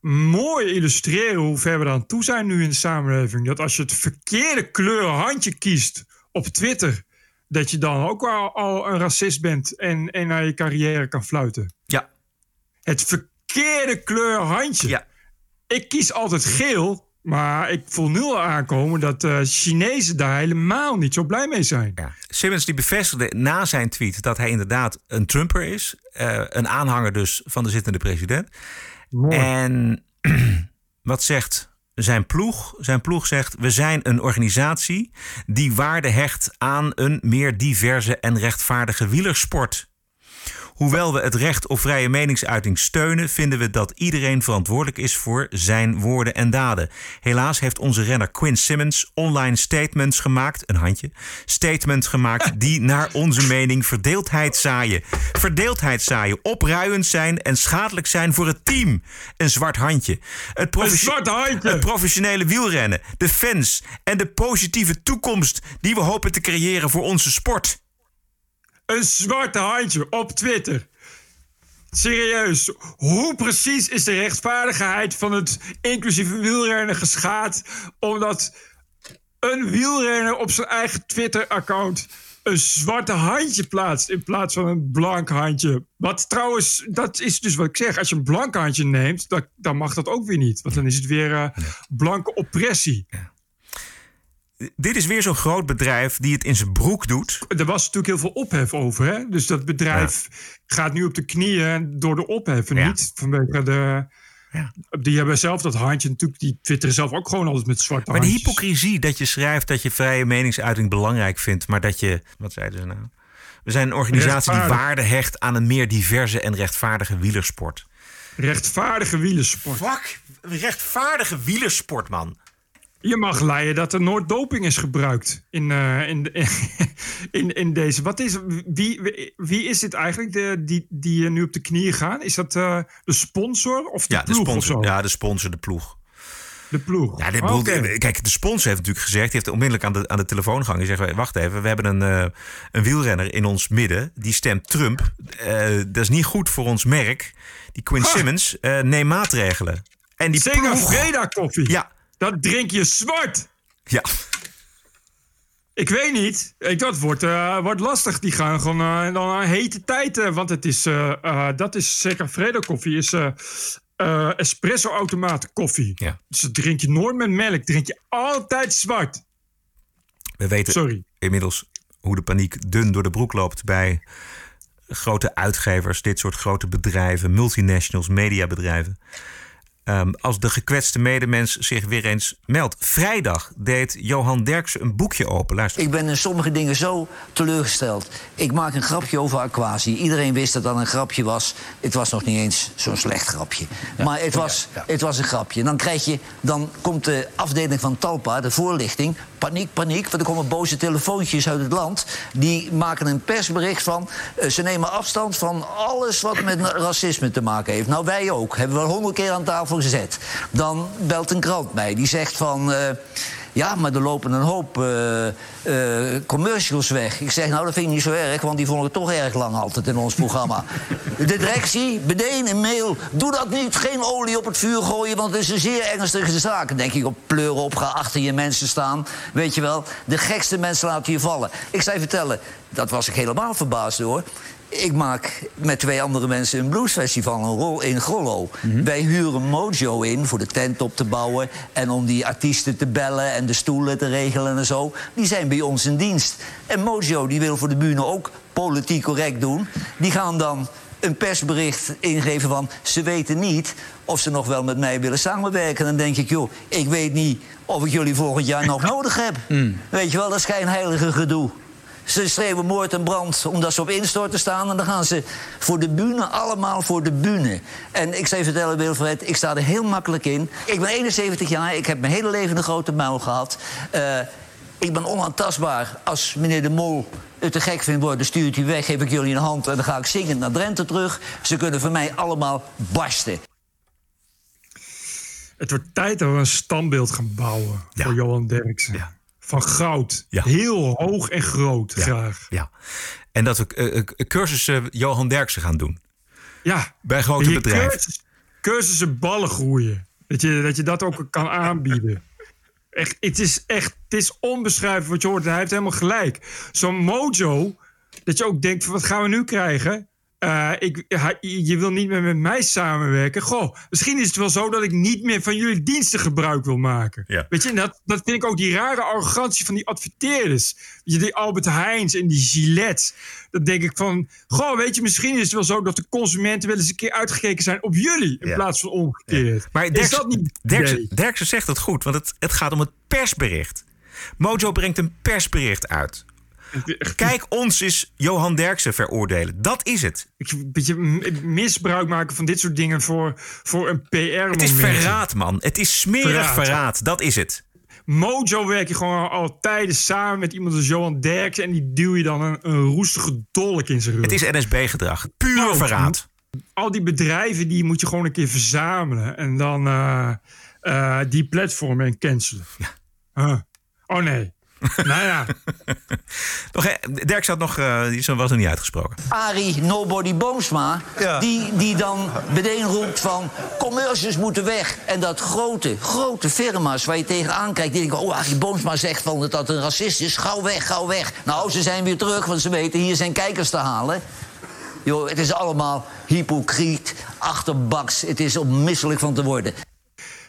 Speaker 1: mooi illustreren hoe ver we aan toe zijn nu in de samenleving. Dat als je het verkeerde kleur handje kiest op Twitter, dat je dan ook al, al een racist bent en, en naar je carrière kan fluiten.
Speaker 2: Ja.
Speaker 1: Het verkeerde kleur handje.
Speaker 2: Ja.
Speaker 1: Ik kies altijd geel, maar ik voel nu al aankomen dat uh, Chinezen daar helemaal niet zo blij mee zijn.
Speaker 2: Ja. Simmons die bevestigde na zijn tweet dat hij inderdaad een Trumper is. Uh, een aanhanger dus van de zittende president.
Speaker 1: Mooi.
Speaker 2: En wat zegt zijn ploeg? Zijn ploeg zegt: We zijn een organisatie die waarde hecht aan een meer diverse en rechtvaardige wielersport. Hoewel we het recht op vrije meningsuiting steunen, vinden we dat iedereen verantwoordelijk is voor zijn woorden en daden. Helaas heeft onze renner Quinn Simmons online statements gemaakt, een handje, statements gemaakt die naar onze mening verdeeldheid zaaien. Verdeeldheid zaaien, opruiend zijn en schadelijk zijn voor het team. Een zwart handje. Het,
Speaker 1: een zwart handje.
Speaker 2: het professionele wielrennen, de fans en de positieve toekomst die we hopen te creëren voor onze sport.
Speaker 1: Een zwarte handje op Twitter. Serieus, hoe precies is de rechtvaardigheid van het inclusieve wielrennen geschaad? Omdat een wielrenner op zijn eigen Twitter-account een zwarte handje plaatst in plaats van een blank handje. Wat trouwens, dat is dus wat ik zeg. Als je een blank handje neemt, dan, dan mag dat ook weer niet. Want dan is het weer uh, blanke oppressie.
Speaker 2: Dit is weer zo'n groot bedrijf die het in zijn broek doet.
Speaker 1: Er was natuurlijk heel veel ophef over. Hè? Dus dat bedrijf ja. gaat nu op de knieën door de ophef. En ja. niet vanwege de... Ja. Die hebben zelf dat handje natuurlijk. Die twitteren zelf ook gewoon altijd met zwarte
Speaker 2: Maar
Speaker 1: handjes.
Speaker 2: de hypocrisie dat je schrijft dat je vrije meningsuiting belangrijk vindt. Maar dat je... Wat zeiden ze nou? We zijn een organisatie die waarde hecht aan een meer diverse en rechtvaardige wielersport.
Speaker 1: Rechtvaardige wielersport.
Speaker 2: Fuck, rechtvaardige wielersport, man.
Speaker 1: Je mag leiden dat er nooit doping is gebruikt in, uh, in, in, in deze. Wat is, wie, wie is dit eigenlijk de, die, die nu op de knieën gaan? Is dat uh, de sponsor of de
Speaker 2: ja,
Speaker 1: ploeg?
Speaker 2: De sponsor,
Speaker 1: of zo?
Speaker 2: Ja, de sponsor, de ploeg.
Speaker 1: De ploeg.
Speaker 2: Ja, dit okay. Kijk, de sponsor heeft natuurlijk gezegd, die heeft onmiddellijk aan de, aan de telefoon gehangen. Die zegt: Wacht even, we hebben een, uh, een wielrenner in ons midden. Die stemt Trump. dat is niet goed voor ons merk. Die Quinn ha. Simmons, neem maatregelen.
Speaker 1: En die ploeg... Freda koffie.
Speaker 2: Ja.
Speaker 1: Dat drink je zwart.
Speaker 2: Ja.
Speaker 1: Ik weet niet. Ik, dat wordt, uh, wordt lastig. Die gaan gewoon uh, dan een hete tijd. Uh, want het is, dat is zeker Fredo koffie. Is espresso automaat koffie.
Speaker 2: Ja.
Speaker 1: Dus dat drink je nooit met melk. Drink je altijd zwart.
Speaker 2: We weten
Speaker 1: Sorry.
Speaker 2: inmiddels hoe de paniek dun door de broek loopt bij grote uitgevers. Dit soort grote bedrijven. Multinationals, mediabedrijven. Ehm, als de gekwetste medemens zich weer eens meldt. Vrijdag deed Johan Derksen een boekje open. Luister.
Speaker 6: Ik ben in sommige dingen zo teleurgesteld. Ik maak een grapje over Aquasi. Iedereen wist dat dat een grapje was. Het was nog niet eens zo'n slecht grapje. Maar het was, het was een grapje. Dan, krijg je, dan komt de afdeling van Talpa, de voorlichting... paniek, paniek, want er komen boze telefoontjes uit het land. Die maken een persbericht van... eh, ze nemen afstand van alles wat met racisme te maken heeft. Nou, wij ook. Hebben we al honderd keer aan tafel Dan belt een krant mij. Die zegt van... eh, ja, maar er lopen een hoop eh, eh, commercials weg. Ik zeg, nou, dat vind ik niet zo erg, want die vond ik toch erg lang altijd in ons programma. De directie, meteen een mail. Doe dat niet, geen olie op het vuur gooien, want het is een zeer ernstige zaak. Denk ik, op pleuren op, ga achter je mensen staan. Weet je wel, de gekste mensen laten je vallen. Ik je vertellen, dat was ik helemaal verbaasd door. Ik maak met twee andere mensen een bluesfestival een rol in Grollo. Wij huren Mojo in voor de tent op te bouwen... en om die artiesten te bellen en de stoelen te regelen en zo. Die zijn bij ons in dienst. En Mojo die wil voor de bühne ook politiek correct doen. Die gaan dan een persbericht ingeven van... ze weten niet of ze nog wel met mij willen samenwerken. Dan denk ik, joh, ik weet niet of ik jullie volgend jaar nog nodig heb. Weet je wel, dat schijnheilige gedoe. Ze schreeuwen moord en brand omdat ze op instorten staan. En dan gaan ze voor de bühne, allemaal voor de bühne. En ik zou je vertellen, Wilfred, ik sta er heel makkelijk in. Ik ben 71 jaar, ik heb mijn hele leven een grote muil gehad. Eh, ik ben onaantastbaar. Als meneer de Mol het te gek vindt worden, stuurt hij weg, geef ik jullie een hand... en dan ga ik zingend naar Drenthe terug. Ze kunnen voor mij allemaal barsten.
Speaker 1: Het wordt tijd dat we een standbeeld gaan bouwen voor Johan Derksen. Van goud. Heel hoog en groot, graag.
Speaker 2: Ja. En dat we eh, eh, cursussen Johan Derksen gaan doen.
Speaker 1: Ja.
Speaker 2: Bij grote bedrijven.
Speaker 1: Cursus, cursussen ballen groeien. Dat je, dat je dat ook kan aanbieden. Echt, het is echt, het is onbeschrijfelijk wat je hoort. Hij heeft helemaal gelijk. Zo'n mojo, dat je ook denkt, van, wat gaan we nu krijgen? Eh, ik, je wil niet meer met mij samenwerken. Goh, misschien is het wel zo dat ik niet meer van jullie diensten gebruik wil maken.
Speaker 2: Ja.
Speaker 1: Weet je, en dat, dat vind ik ook die rare arrogantie van die adverteerders. Weet je, die Albert Heijns en die Gillette. Dat denk ik van, goh, weet je, misschien is het wel zo dat de consumenten wel eens een keer uitgekeken zijn op jullie. In
Speaker 2: Ja.
Speaker 1: plaats van omgekeerd.
Speaker 2: Maar
Speaker 1: is dat niet
Speaker 2: Derksen,
Speaker 1: idee?
Speaker 2: Derksen zegt het goed, want het, het gaat om het persbericht. Mojo brengt een persbericht uit. Kijk ons is Johan Derksen veroordelen. Dat is het.
Speaker 1: Een beetje misbruik maken van dit soort dingen voor, voor een PR-moment.
Speaker 2: Het is verraad, man. Het is smerig
Speaker 1: Verraad.
Speaker 2: verraad. Dat is het.
Speaker 1: Mojo werk je gewoon al tijden samen met iemand als Johan Derksen... en die duw je dan een, een roestige dolk in zijn rug.
Speaker 2: Het is NSB-gedrag. Puur verraad.
Speaker 1: Al die bedrijven die moet je gewoon een keer verzamelen... en dan eh, eh, die platformen en cancelen. Huh. Oh nee. nou ja.
Speaker 2: Nog, hè, Derksen had nog, eh, die was nog niet uitgesproken.
Speaker 6: Arie Nobody Boomsma, die, die dan meteen roept van... commercials moeten weg. En dat grote, grote firma's waar je tegenaan kijkt... die denken, oh, Arie Boomsma zegt van dat dat een racist is. Gauw weg, gauw weg. Nou, ze zijn weer terug, want ze weten hier zijn kijkers te halen. Joh, het is allemaal hypocriet, achterbaks. Het is om misselijk van te worden.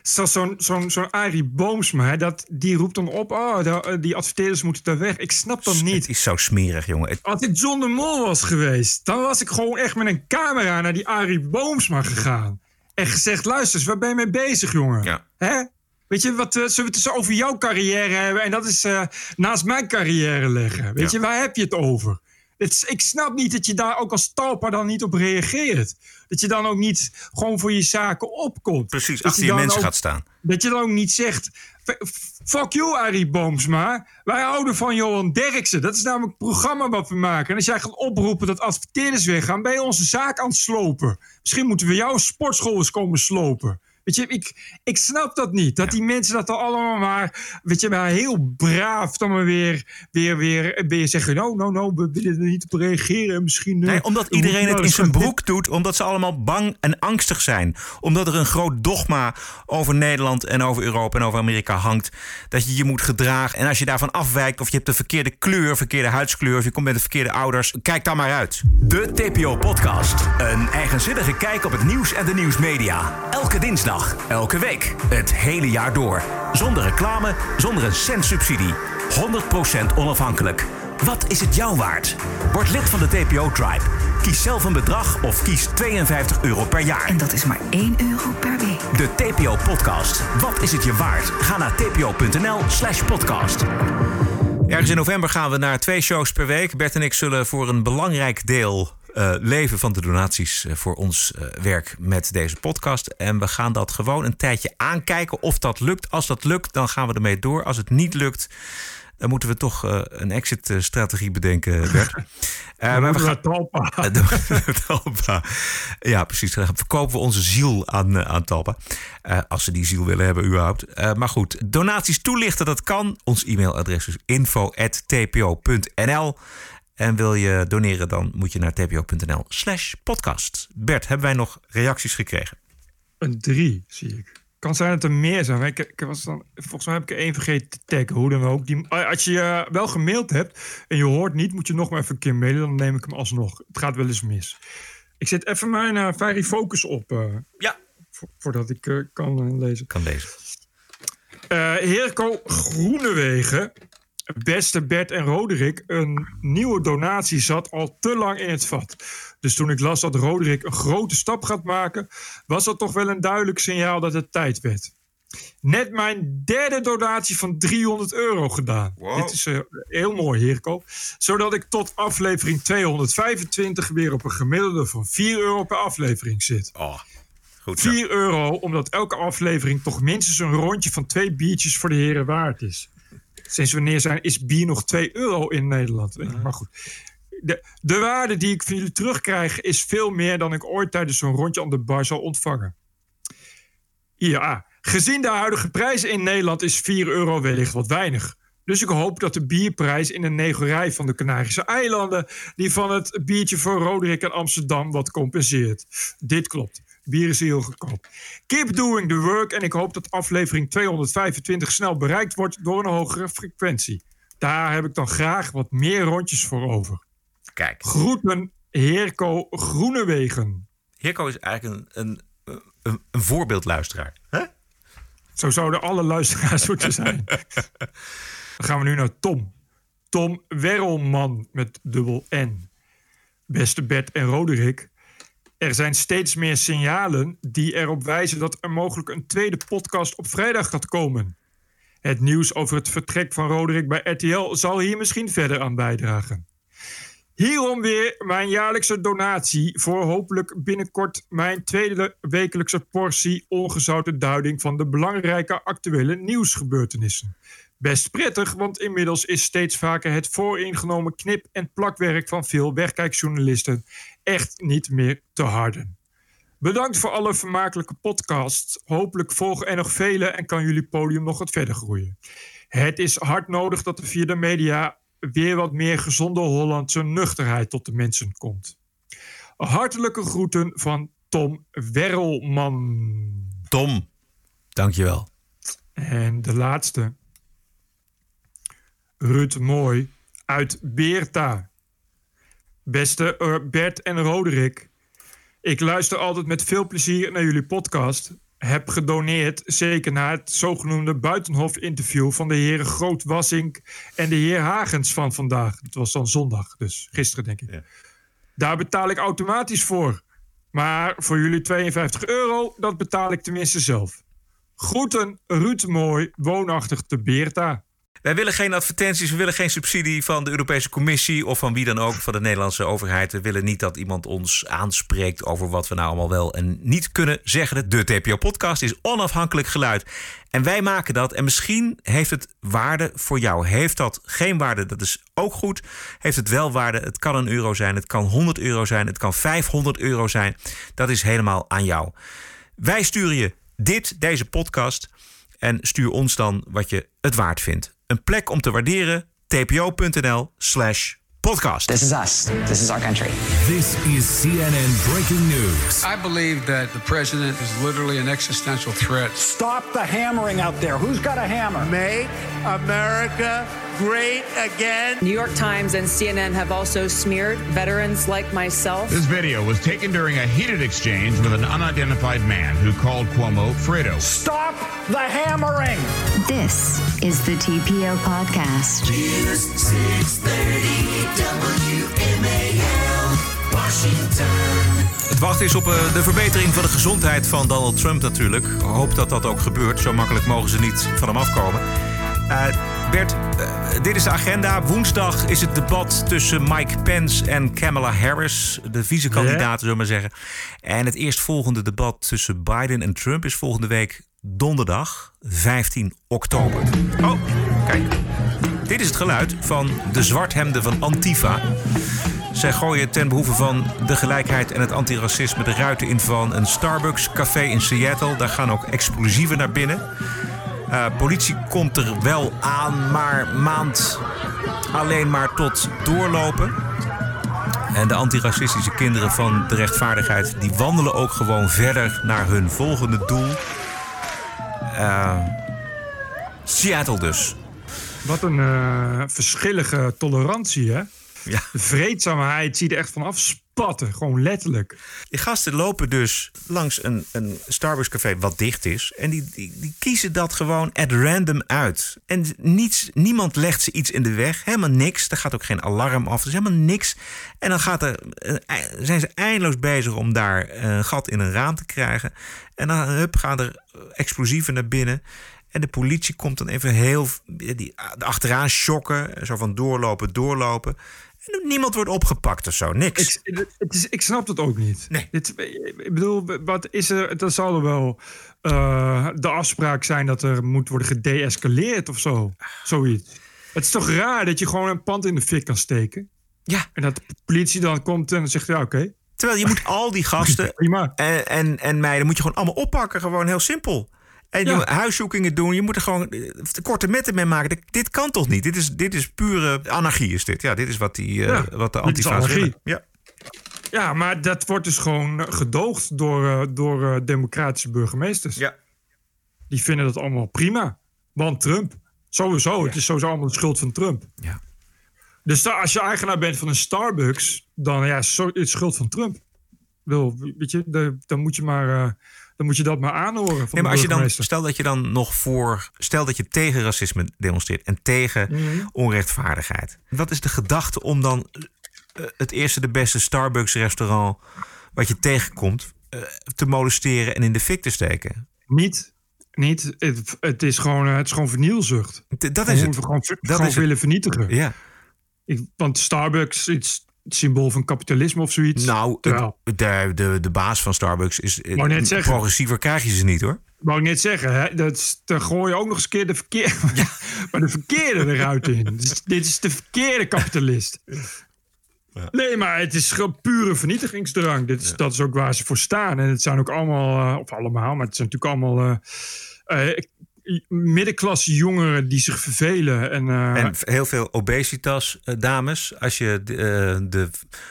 Speaker 1: Zo- Zo'n zo'n zo'n Arie Boomsma, hè, dat, die roept dan op... oh, de- die adverteerders moeten daar weg. Ik snap dat niet.
Speaker 2: Het is zo smerig, jongen. Het-
Speaker 1: Als ik John de Mol was geweest, dan was ik gewoon echt met een camera naar die Arie Boomsma gegaan. En gezegd: luister eens, waar ben je mee bezig, jongen? Hè? Weet je, wat eh, zullen we het eens over jouw carrière hebben en dat is eh, naast mijn carrière leggen? Weet
Speaker 2: Ja.
Speaker 1: je, waar heb je het over? Het ik snap niet dat je daar ook als talpa dan niet op reageert. Dat je dan ook niet gewoon voor je zaken opkomt.
Speaker 2: Precies,
Speaker 1: Dat
Speaker 2: achter je
Speaker 1: dan
Speaker 2: mensen
Speaker 1: ook-
Speaker 2: gaat staan.
Speaker 1: dat je dan ook niet zegt... "F- Fuck you, Arie Boomsma. Wij houden van Johan Derksen. Dat is namelijk het programma wat we maken. En als jij gaat oproepen dat adverteerders weggaan... ben je onze zaak aan het slopen. Misschien moeten we jouw sportschool eens komen slopen. Weet je, ik, ik snap dat niet. Dat die mensen dat dan allemaal maar... Weet je, maar heel braaf dan maar weer, weer, weer, weer zeggen... No, no, no, we willen er niet op reageren. En Misschien... eh,
Speaker 2: Nee, omdat iedereen het
Speaker 1: maar
Speaker 2: in zijn broek doet. Omdat ze allemaal bang en angstig zijn. Omdat er een groot dogma over Nederland en over Europa en over Amerika hangt. Dat je je moet gedragen. En als je daarvan afwijkt of je hebt de verkeerde kleur, verkeerde huidskleur... of je komt met de verkeerde ouders, kijk dan maar uit.
Speaker 18: De TPO-podcast. Een eigenzinnige kijk op het nieuws en de nieuwsmedia. Elke dinsdag, elke week, het hele jaar door. Zonder reclame, zonder een cent subsidie. 100% onafhankelijk. Wat is het jou waard? Word lid van de TPO-tribe. Kies zelf een bedrag of kies 52 euro per jaar.
Speaker 3: En dat is maar 1 euro per week.
Speaker 18: De TPO-podcast. Wat is het je waard? Ga naar tpo.nl slash podcast.
Speaker 2: Ergens in november gaan we naar twee shows per week. Bert en ik zullen voor een belangrijk deel uh, leven van de donaties uh, voor ons uh, werk met deze podcast. En we gaan dat gewoon een tijdje aankijken of dat lukt. Als dat lukt, dan gaan we ermee door. Als het niet lukt, dan moeten we toch een exit-strategie bedenken, Bert.
Speaker 1: maar we gaan Talpa.
Speaker 2: Talpa. Ja, precies. Dan verkopen we onze ziel aan, aan Talpa. als ze die ziel willen hebben, überhaupt. maar goed, donaties toelichten, dat kan. Ons e-mailadres is info.tpo.nl. En wil je doneren, dan moet je naar tpo.nl slash podcast. Bert, hebben wij nog reacties gekregen?
Speaker 1: Een drie, zie ik. Kan zijn dat er meer zijn. Ik, ik was dan, volgens mij heb ik er één vergeten te taggen. Hoe dan ook. Die, als je uh, wel gemaild hebt en je hoort niet, moet je nog maar even een keer mailen. Dan neem ik hem alsnog. Het gaat wel eens mis. Ik zet even mijn uh, Fairy Focus op. Uh,
Speaker 2: ja.
Speaker 1: Vo voordat ik kan lezen.
Speaker 2: Kan lezen.
Speaker 1: Heerko Groenewegen beste Bert en Roderick, een nieuwe donatie zat al te lang in het vat. Dus toen ik las dat Roderick een grote stap gaat maken, was dat toch wel een duidelijk signaal dat het tijd werd. Net mijn derde donatie van 300 euro gedaan. Dit is uh, heel mooi, Heerko. Zodat ik tot aflevering 225 weer op een gemiddelde van 4 euro per aflevering zit.
Speaker 2: Oh, goed
Speaker 1: 4 euro, omdat elke aflevering toch minstens een rondje van twee biertjes voor de heren waard is. Sinds wanneer zijn, is bier nog 2 euro in Nederland? Maar goed. De, de waarde die ik van jullie terugkrijg is veel meer dan ik ooit tijdens zo'n rondje aan de bar zal ontvangen. Ja, gezien de huidige prijzen in Nederland is 4 euro wellicht wat weinig. Dus ik hoop dat de bierprijs in de negerij van de Canarische eilanden... die van het biertje voor Roderick en Amsterdam wat compenseert. Dit klopt. Bier is heel goedkoop. Keep doing the work en ik hoop dat aflevering 225 snel bereikt wordt door een hogere frequentie. Daar heb ik dan graag wat meer rondjes voor over.
Speaker 2: Kijk.
Speaker 1: Groeten, Heerko Groenewegen.
Speaker 2: Heerko is eigenlijk een, een, een, een voorbeeldluisteraar. Huh?
Speaker 1: Zo zouden alle luisteraars moeten zijn. Dan gaan we nu naar Tom. Tom Werrelman met dubbel N. Beste Bert en Roderick. Er zijn steeds meer signalen die erop wijzen dat er mogelijk een tweede podcast op vrijdag gaat komen. Het nieuws over het vertrek van Roderick bij RTL zal hier misschien verder aan bijdragen. Hierom weer mijn jaarlijkse donatie voor hopelijk binnenkort mijn tweede wekelijkse portie ongezouten duiding van de belangrijke actuele nieuwsgebeurtenissen. Best prettig, want inmiddels is steeds vaker het vooringenomen knip- en plakwerk van veel wegkijkjournalisten echt niet meer te harden. Bedankt voor alle vermakelijke podcasts. Hopelijk volgen er nog vele en kan jullie podium nog wat verder groeien. Het is hard nodig dat er via de media weer wat meer gezonde Hollandse nuchterheid tot de mensen komt. Hartelijke groeten van Tom Werrelman.
Speaker 2: Tom, dankjewel.
Speaker 1: En de laatste. Ruud Mooi uit Beerta. Beste Bert en Roderick. Ik luister altijd met veel plezier naar jullie podcast. Heb gedoneerd, zeker na het zogenoemde Buitenhof-interview van de heren Groot Wassink en de heer Hagens van vandaag. Het was dan zondag, dus gisteren denk ik. Ja. Daar betaal ik automatisch voor. Maar voor jullie 52 euro, dat betaal ik tenminste zelf. Groeten, Ruud Mooi, woonachtig te Beerta.
Speaker 2: Wij willen geen advertenties, we willen geen subsidie van de Europese Commissie of van wie dan ook van de Nederlandse overheid. We willen niet dat iemand ons aanspreekt over wat we nou allemaal wel en niet kunnen zeggen. De TPO-podcast is onafhankelijk geluid. En wij maken dat. En misschien heeft het waarde voor jou. Heeft dat geen waarde, dat is ook goed. Heeft het wel waarde, het kan een euro zijn, het kan 100 euro zijn, het kan 500 euro zijn. Dat is helemaal aan jou. Wij sturen je dit, deze podcast. En stuur ons dan wat je het waard vindt. Een plek om te waarderen. tpo.nl slash podcast.
Speaker 19: This is us. This is our country.
Speaker 7: This is CNN breaking news.
Speaker 20: I believe that the president is literally an existential threat.
Speaker 21: Stop the hammering out there. Who's got a hammer?
Speaker 22: Make America great again.
Speaker 23: New York Times and CNN have also smeared veterans like myself.
Speaker 24: This video was taken during a heated exchange with an unidentified man who called Cuomo Fredo.
Speaker 21: Stop the hammering.
Speaker 3: This is the TPO podcast.
Speaker 14: News 630 WMAL, Washington.
Speaker 2: Het wachten is op eh, de verbetering van de gezondheid van Donald Trump natuurlijk. Ik hoop dat dat ook gebeurt. Zo makkelijk mogen ze niet van hem afkomen. Eh, Bert, eh, dit is de agenda. Woensdag is het debat tussen Mike Pence en Kamala Harris, de vicekandidaten, zullen we maar zeggen. En het eerstvolgende debat tussen Biden en Trump is volgende week donderdag 15 oktober. Oh, kijk. Dit is het geluid van de zwarthemden van Antifa. Zij gooien ten behoeve van de gelijkheid en het antiracisme de ruiten in van een Starbucks-café in Seattle. Daar gaan ook explosieven naar binnen. Uh, politie komt er wel aan, maar maand alleen maar tot doorlopen. En de antiracistische kinderen van de rechtvaardigheid... die wandelen ook gewoon verder naar hun volgende doel. Uh, Seattle dus.
Speaker 1: Wat een uh, verschillige tolerantie, hè?
Speaker 2: Ja.
Speaker 1: Vreedzaamheid zie je er echt van afspatten, gewoon letterlijk.
Speaker 2: Die gasten lopen dus langs een, een Starbucks café wat dicht is. En die, die, die kiezen dat gewoon at random uit. En niets, niemand legt ze iets in de weg. Helemaal niks. Er gaat ook geen alarm af. Er is helemaal niks. En dan gaat er, zijn ze eindeloos bezig om daar een gat in een raam te krijgen. En dan hup, gaan er explosieven naar binnen. En de politie komt dan even heel die, achteraan shocken. Zo van doorlopen, doorlopen. En niemand wordt opgepakt of zo, niks.
Speaker 1: Ik, het is, ik snap het ook niet.
Speaker 2: Nee.
Speaker 1: Dit, ik bedoel, wat is er? Dat zal er wel uh, de afspraak zijn dat er moet worden gedeescaleerd of zo. Zoiets. Het is toch raar dat je gewoon een pand in de fik kan steken?
Speaker 2: Ja.
Speaker 1: En dat de politie dan komt en zegt: ja, oké. Okay.
Speaker 2: Terwijl je moet al die gasten en, en, en meiden moet je gewoon allemaal oppakken. Gewoon heel simpel. En ja. huiszoekingen doen. Je moet er gewoon korte metten mee maken. Dit kan toch niet? Dit is, dit is pure anarchie, is dit. Ja, dit is wat, die, uh, ja, wat de antifa's willen. Ja.
Speaker 1: ja, maar dat wordt dus gewoon gedoogd door, uh, door uh, democratische burgemeesters.
Speaker 2: Ja.
Speaker 1: Die vinden dat allemaal prima. Want Trump. Sowieso. Ja. Het is sowieso allemaal de schuld van Trump.
Speaker 2: Ja.
Speaker 1: Dus als je eigenaar bent van een Starbucks, dan ja, is het schuld van Trump. Wil, weet je, de, dan moet je maar dan moet je dat maar aanhoren.
Speaker 2: Nee, maar als je dan, stel dat je dan nog voor. Stel dat je tegen racisme demonstreert en tegen mm. onrechtvaardigheid. Wat is de gedachte om dan uh, het eerste de beste Starbucks restaurant wat je tegenkomt uh, te molesteren en in de fik te steken?
Speaker 1: Niet. Niet. Het, het is gewoon, het is gewoon vernielzucht.
Speaker 2: Dat is het.
Speaker 1: Gewoon,
Speaker 2: dat
Speaker 1: gewoon
Speaker 2: is
Speaker 1: willen
Speaker 2: het.
Speaker 1: vernietigen.
Speaker 2: Ja.
Speaker 1: Ik, want Starbucks, iets, symbool van kapitalisme of zoiets.
Speaker 2: Nou,
Speaker 1: Terwijl,
Speaker 2: de, de, de baas van Starbucks is.
Speaker 1: Wou net zeggen.
Speaker 2: Progressiever krijg je ze niet hoor.
Speaker 1: Wou ik net zeggen, hè? Dat, dan gooi je ook nog eens een keer de verkeerde, ja. maar de verkeerde eruit in. Dus, dit is de verkeerde kapitalist. Ja. Nee, maar het is gewoon pure vernietigingsdrang. Dit is, ja. Dat is ook waar ze voor staan. En het zijn ook allemaal, uh, of allemaal, maar het zijn natuurlijk allemaal uh, uh, middenklasse jongeren die zich vervelen. En, uh,
Speaker 2: en heel veel obesitas uh, dames. Als je de, uh, de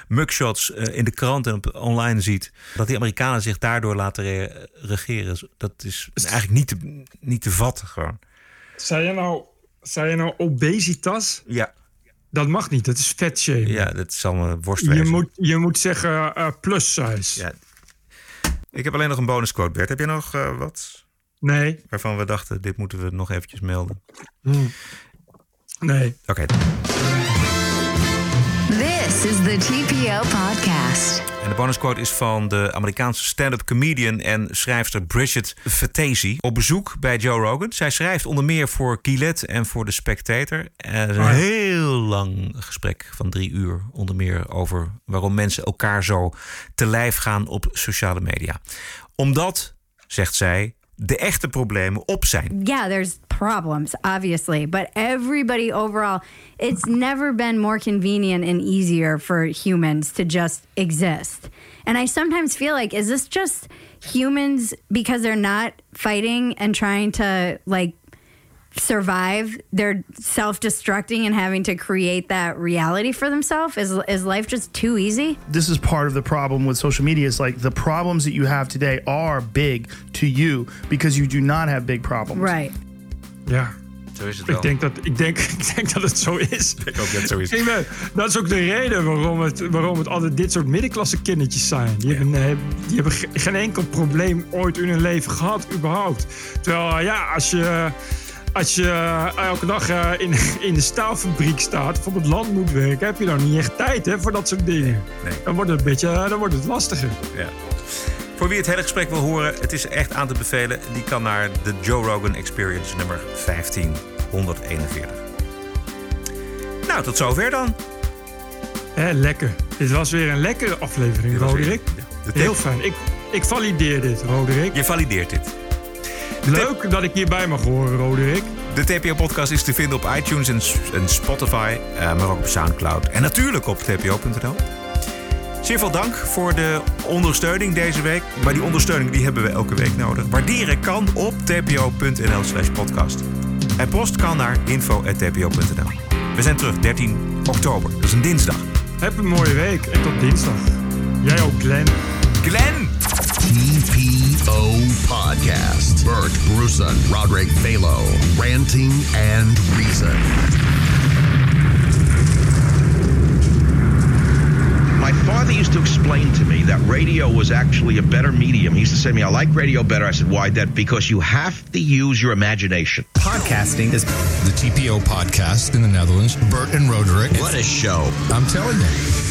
Speaker 2: mugshots in de krant en op online ziet... dat die Amerikanen zich daardoor laten re regeren. Dat is eigenlijk niet te, niet te vatten gewoon.
Speaker 1: Zei je nou, zei je nou obesitas?
Speaker 2: Ja.
Speaker 1: Dat mag niet, dat is vetshaming.
Speaker 2: Ja, dat is allemaal worst
Speaker 1: je moet, je moet zeggen plus size.
Speaker 2: Ja. Ik heb alleen nog een bonusquote, Bert. Heb je nog wat...
Speaker 1: Nee.
Speaker 2: Waarvan we dachten, dit moeten we nog eventjes melden.
Speaker 1: Hmm. Nee.
Speaker 2: Oké. Okay.
Speaker 3: This is the TPO podcast.
Speaker 2: En de bonusquote is van de Amerikaanse stand-up comedian en schrijfster Bridget Fatesi. Op bezoek bij Joe Rogan. Zij schrijft onder meer voor Gillette en voor The Spectator. En een oh heel lang gesprek van drie uur. Onder meer over waarom mensen elkaar zo te lijf gaan op sociale media. Omdat, zegt zij, de echte problemen op zijn.
Speaker 25: Yeah, there's problems, obviously, but everybody overall, it's never been more convenient and easier for humans to just exist. And I sometimes feel like, is this just humans because they're not fighting and trying to like survive they're self-destructing and having to create that reality for themselves is is life just too easy
Speaker 26: this is part of the problem with social media is like the problems that you have today are big to you because you do not have big problems
Speaker 25: right
Speaker 1: ja
Speaker 2: Zo is het wel.
Speaker 1: Ik denk, dat, ik, denk, ik denk dat het zo is.
Speaker 2: Ik ook dat het zo is.
Speaker 1: Dat is ook de reden waarom het, waarom het altijd dit soort middenklasse kindertjes zijn. Die hebben, eh, die hebben ge- geen enkel probleem ooit in hun leven gehad, überhaupt. Terwijl, eh, ja, als je, als je eh, elke dag eh, in, in de staalfabriek staat, op het land moet werken, heb je dan niet echt tijd hè, voor dat soort dingen. Dan wordt het een beetje eh, dan wordt het lastiger.
Speaker 2: Ja. Voor wie het hele gesprek wil horen, het is echt aan te bevelen. Die kan naar de Joe Rogan Experience nummer 15141. Nou, tot zover dan.
Speaker 1: Hè, lekker. Dit was weer een lekkere aflevering,
Speaker 2: weer-
Speaker 1: Roderick.
Speaker 2: de
Speaker 1: Heel fijn. Ik, ik valideer dit, Roderick.
Speaker 2: Je valideert dit.
Speaker 1: Leuk dat ik hierbij mag horen, Roderick.
Speaker 2: De TPO-podcast is te vinden op iTunes en, Spotify, eh, maar ook op Soundcloud. En natuurlijk op tpo.nl. Zeer veel dank voor de ondersteuning deze week. Maar die ondersteuning die hebben we elke week nodig. Waarderen kan op tpo.nl slash podcast. En post kan naar info.tpo.nl. We zijn terug 13 oktober, dat is een dinsdag.
Speaker 1: Heb een mooie week en tot dinsdag. Jij ook, Glenn.
Speaker 2: Glenn!
Speaker 27: TPO Podcast. Bert Bruson, Roderick Balo, Ranting and Reason.
Speaker 28: My father used to explain to me that radio was actually a better medium. He used to say to me, I like radio better. I said, why? That because you have to use your imagination.
Speaker 19: Podcasting is the TPO podcast in the Netherlands. Bert and Roderick.
Speaker 27: What a show.
Speaker 19: I'm telling you.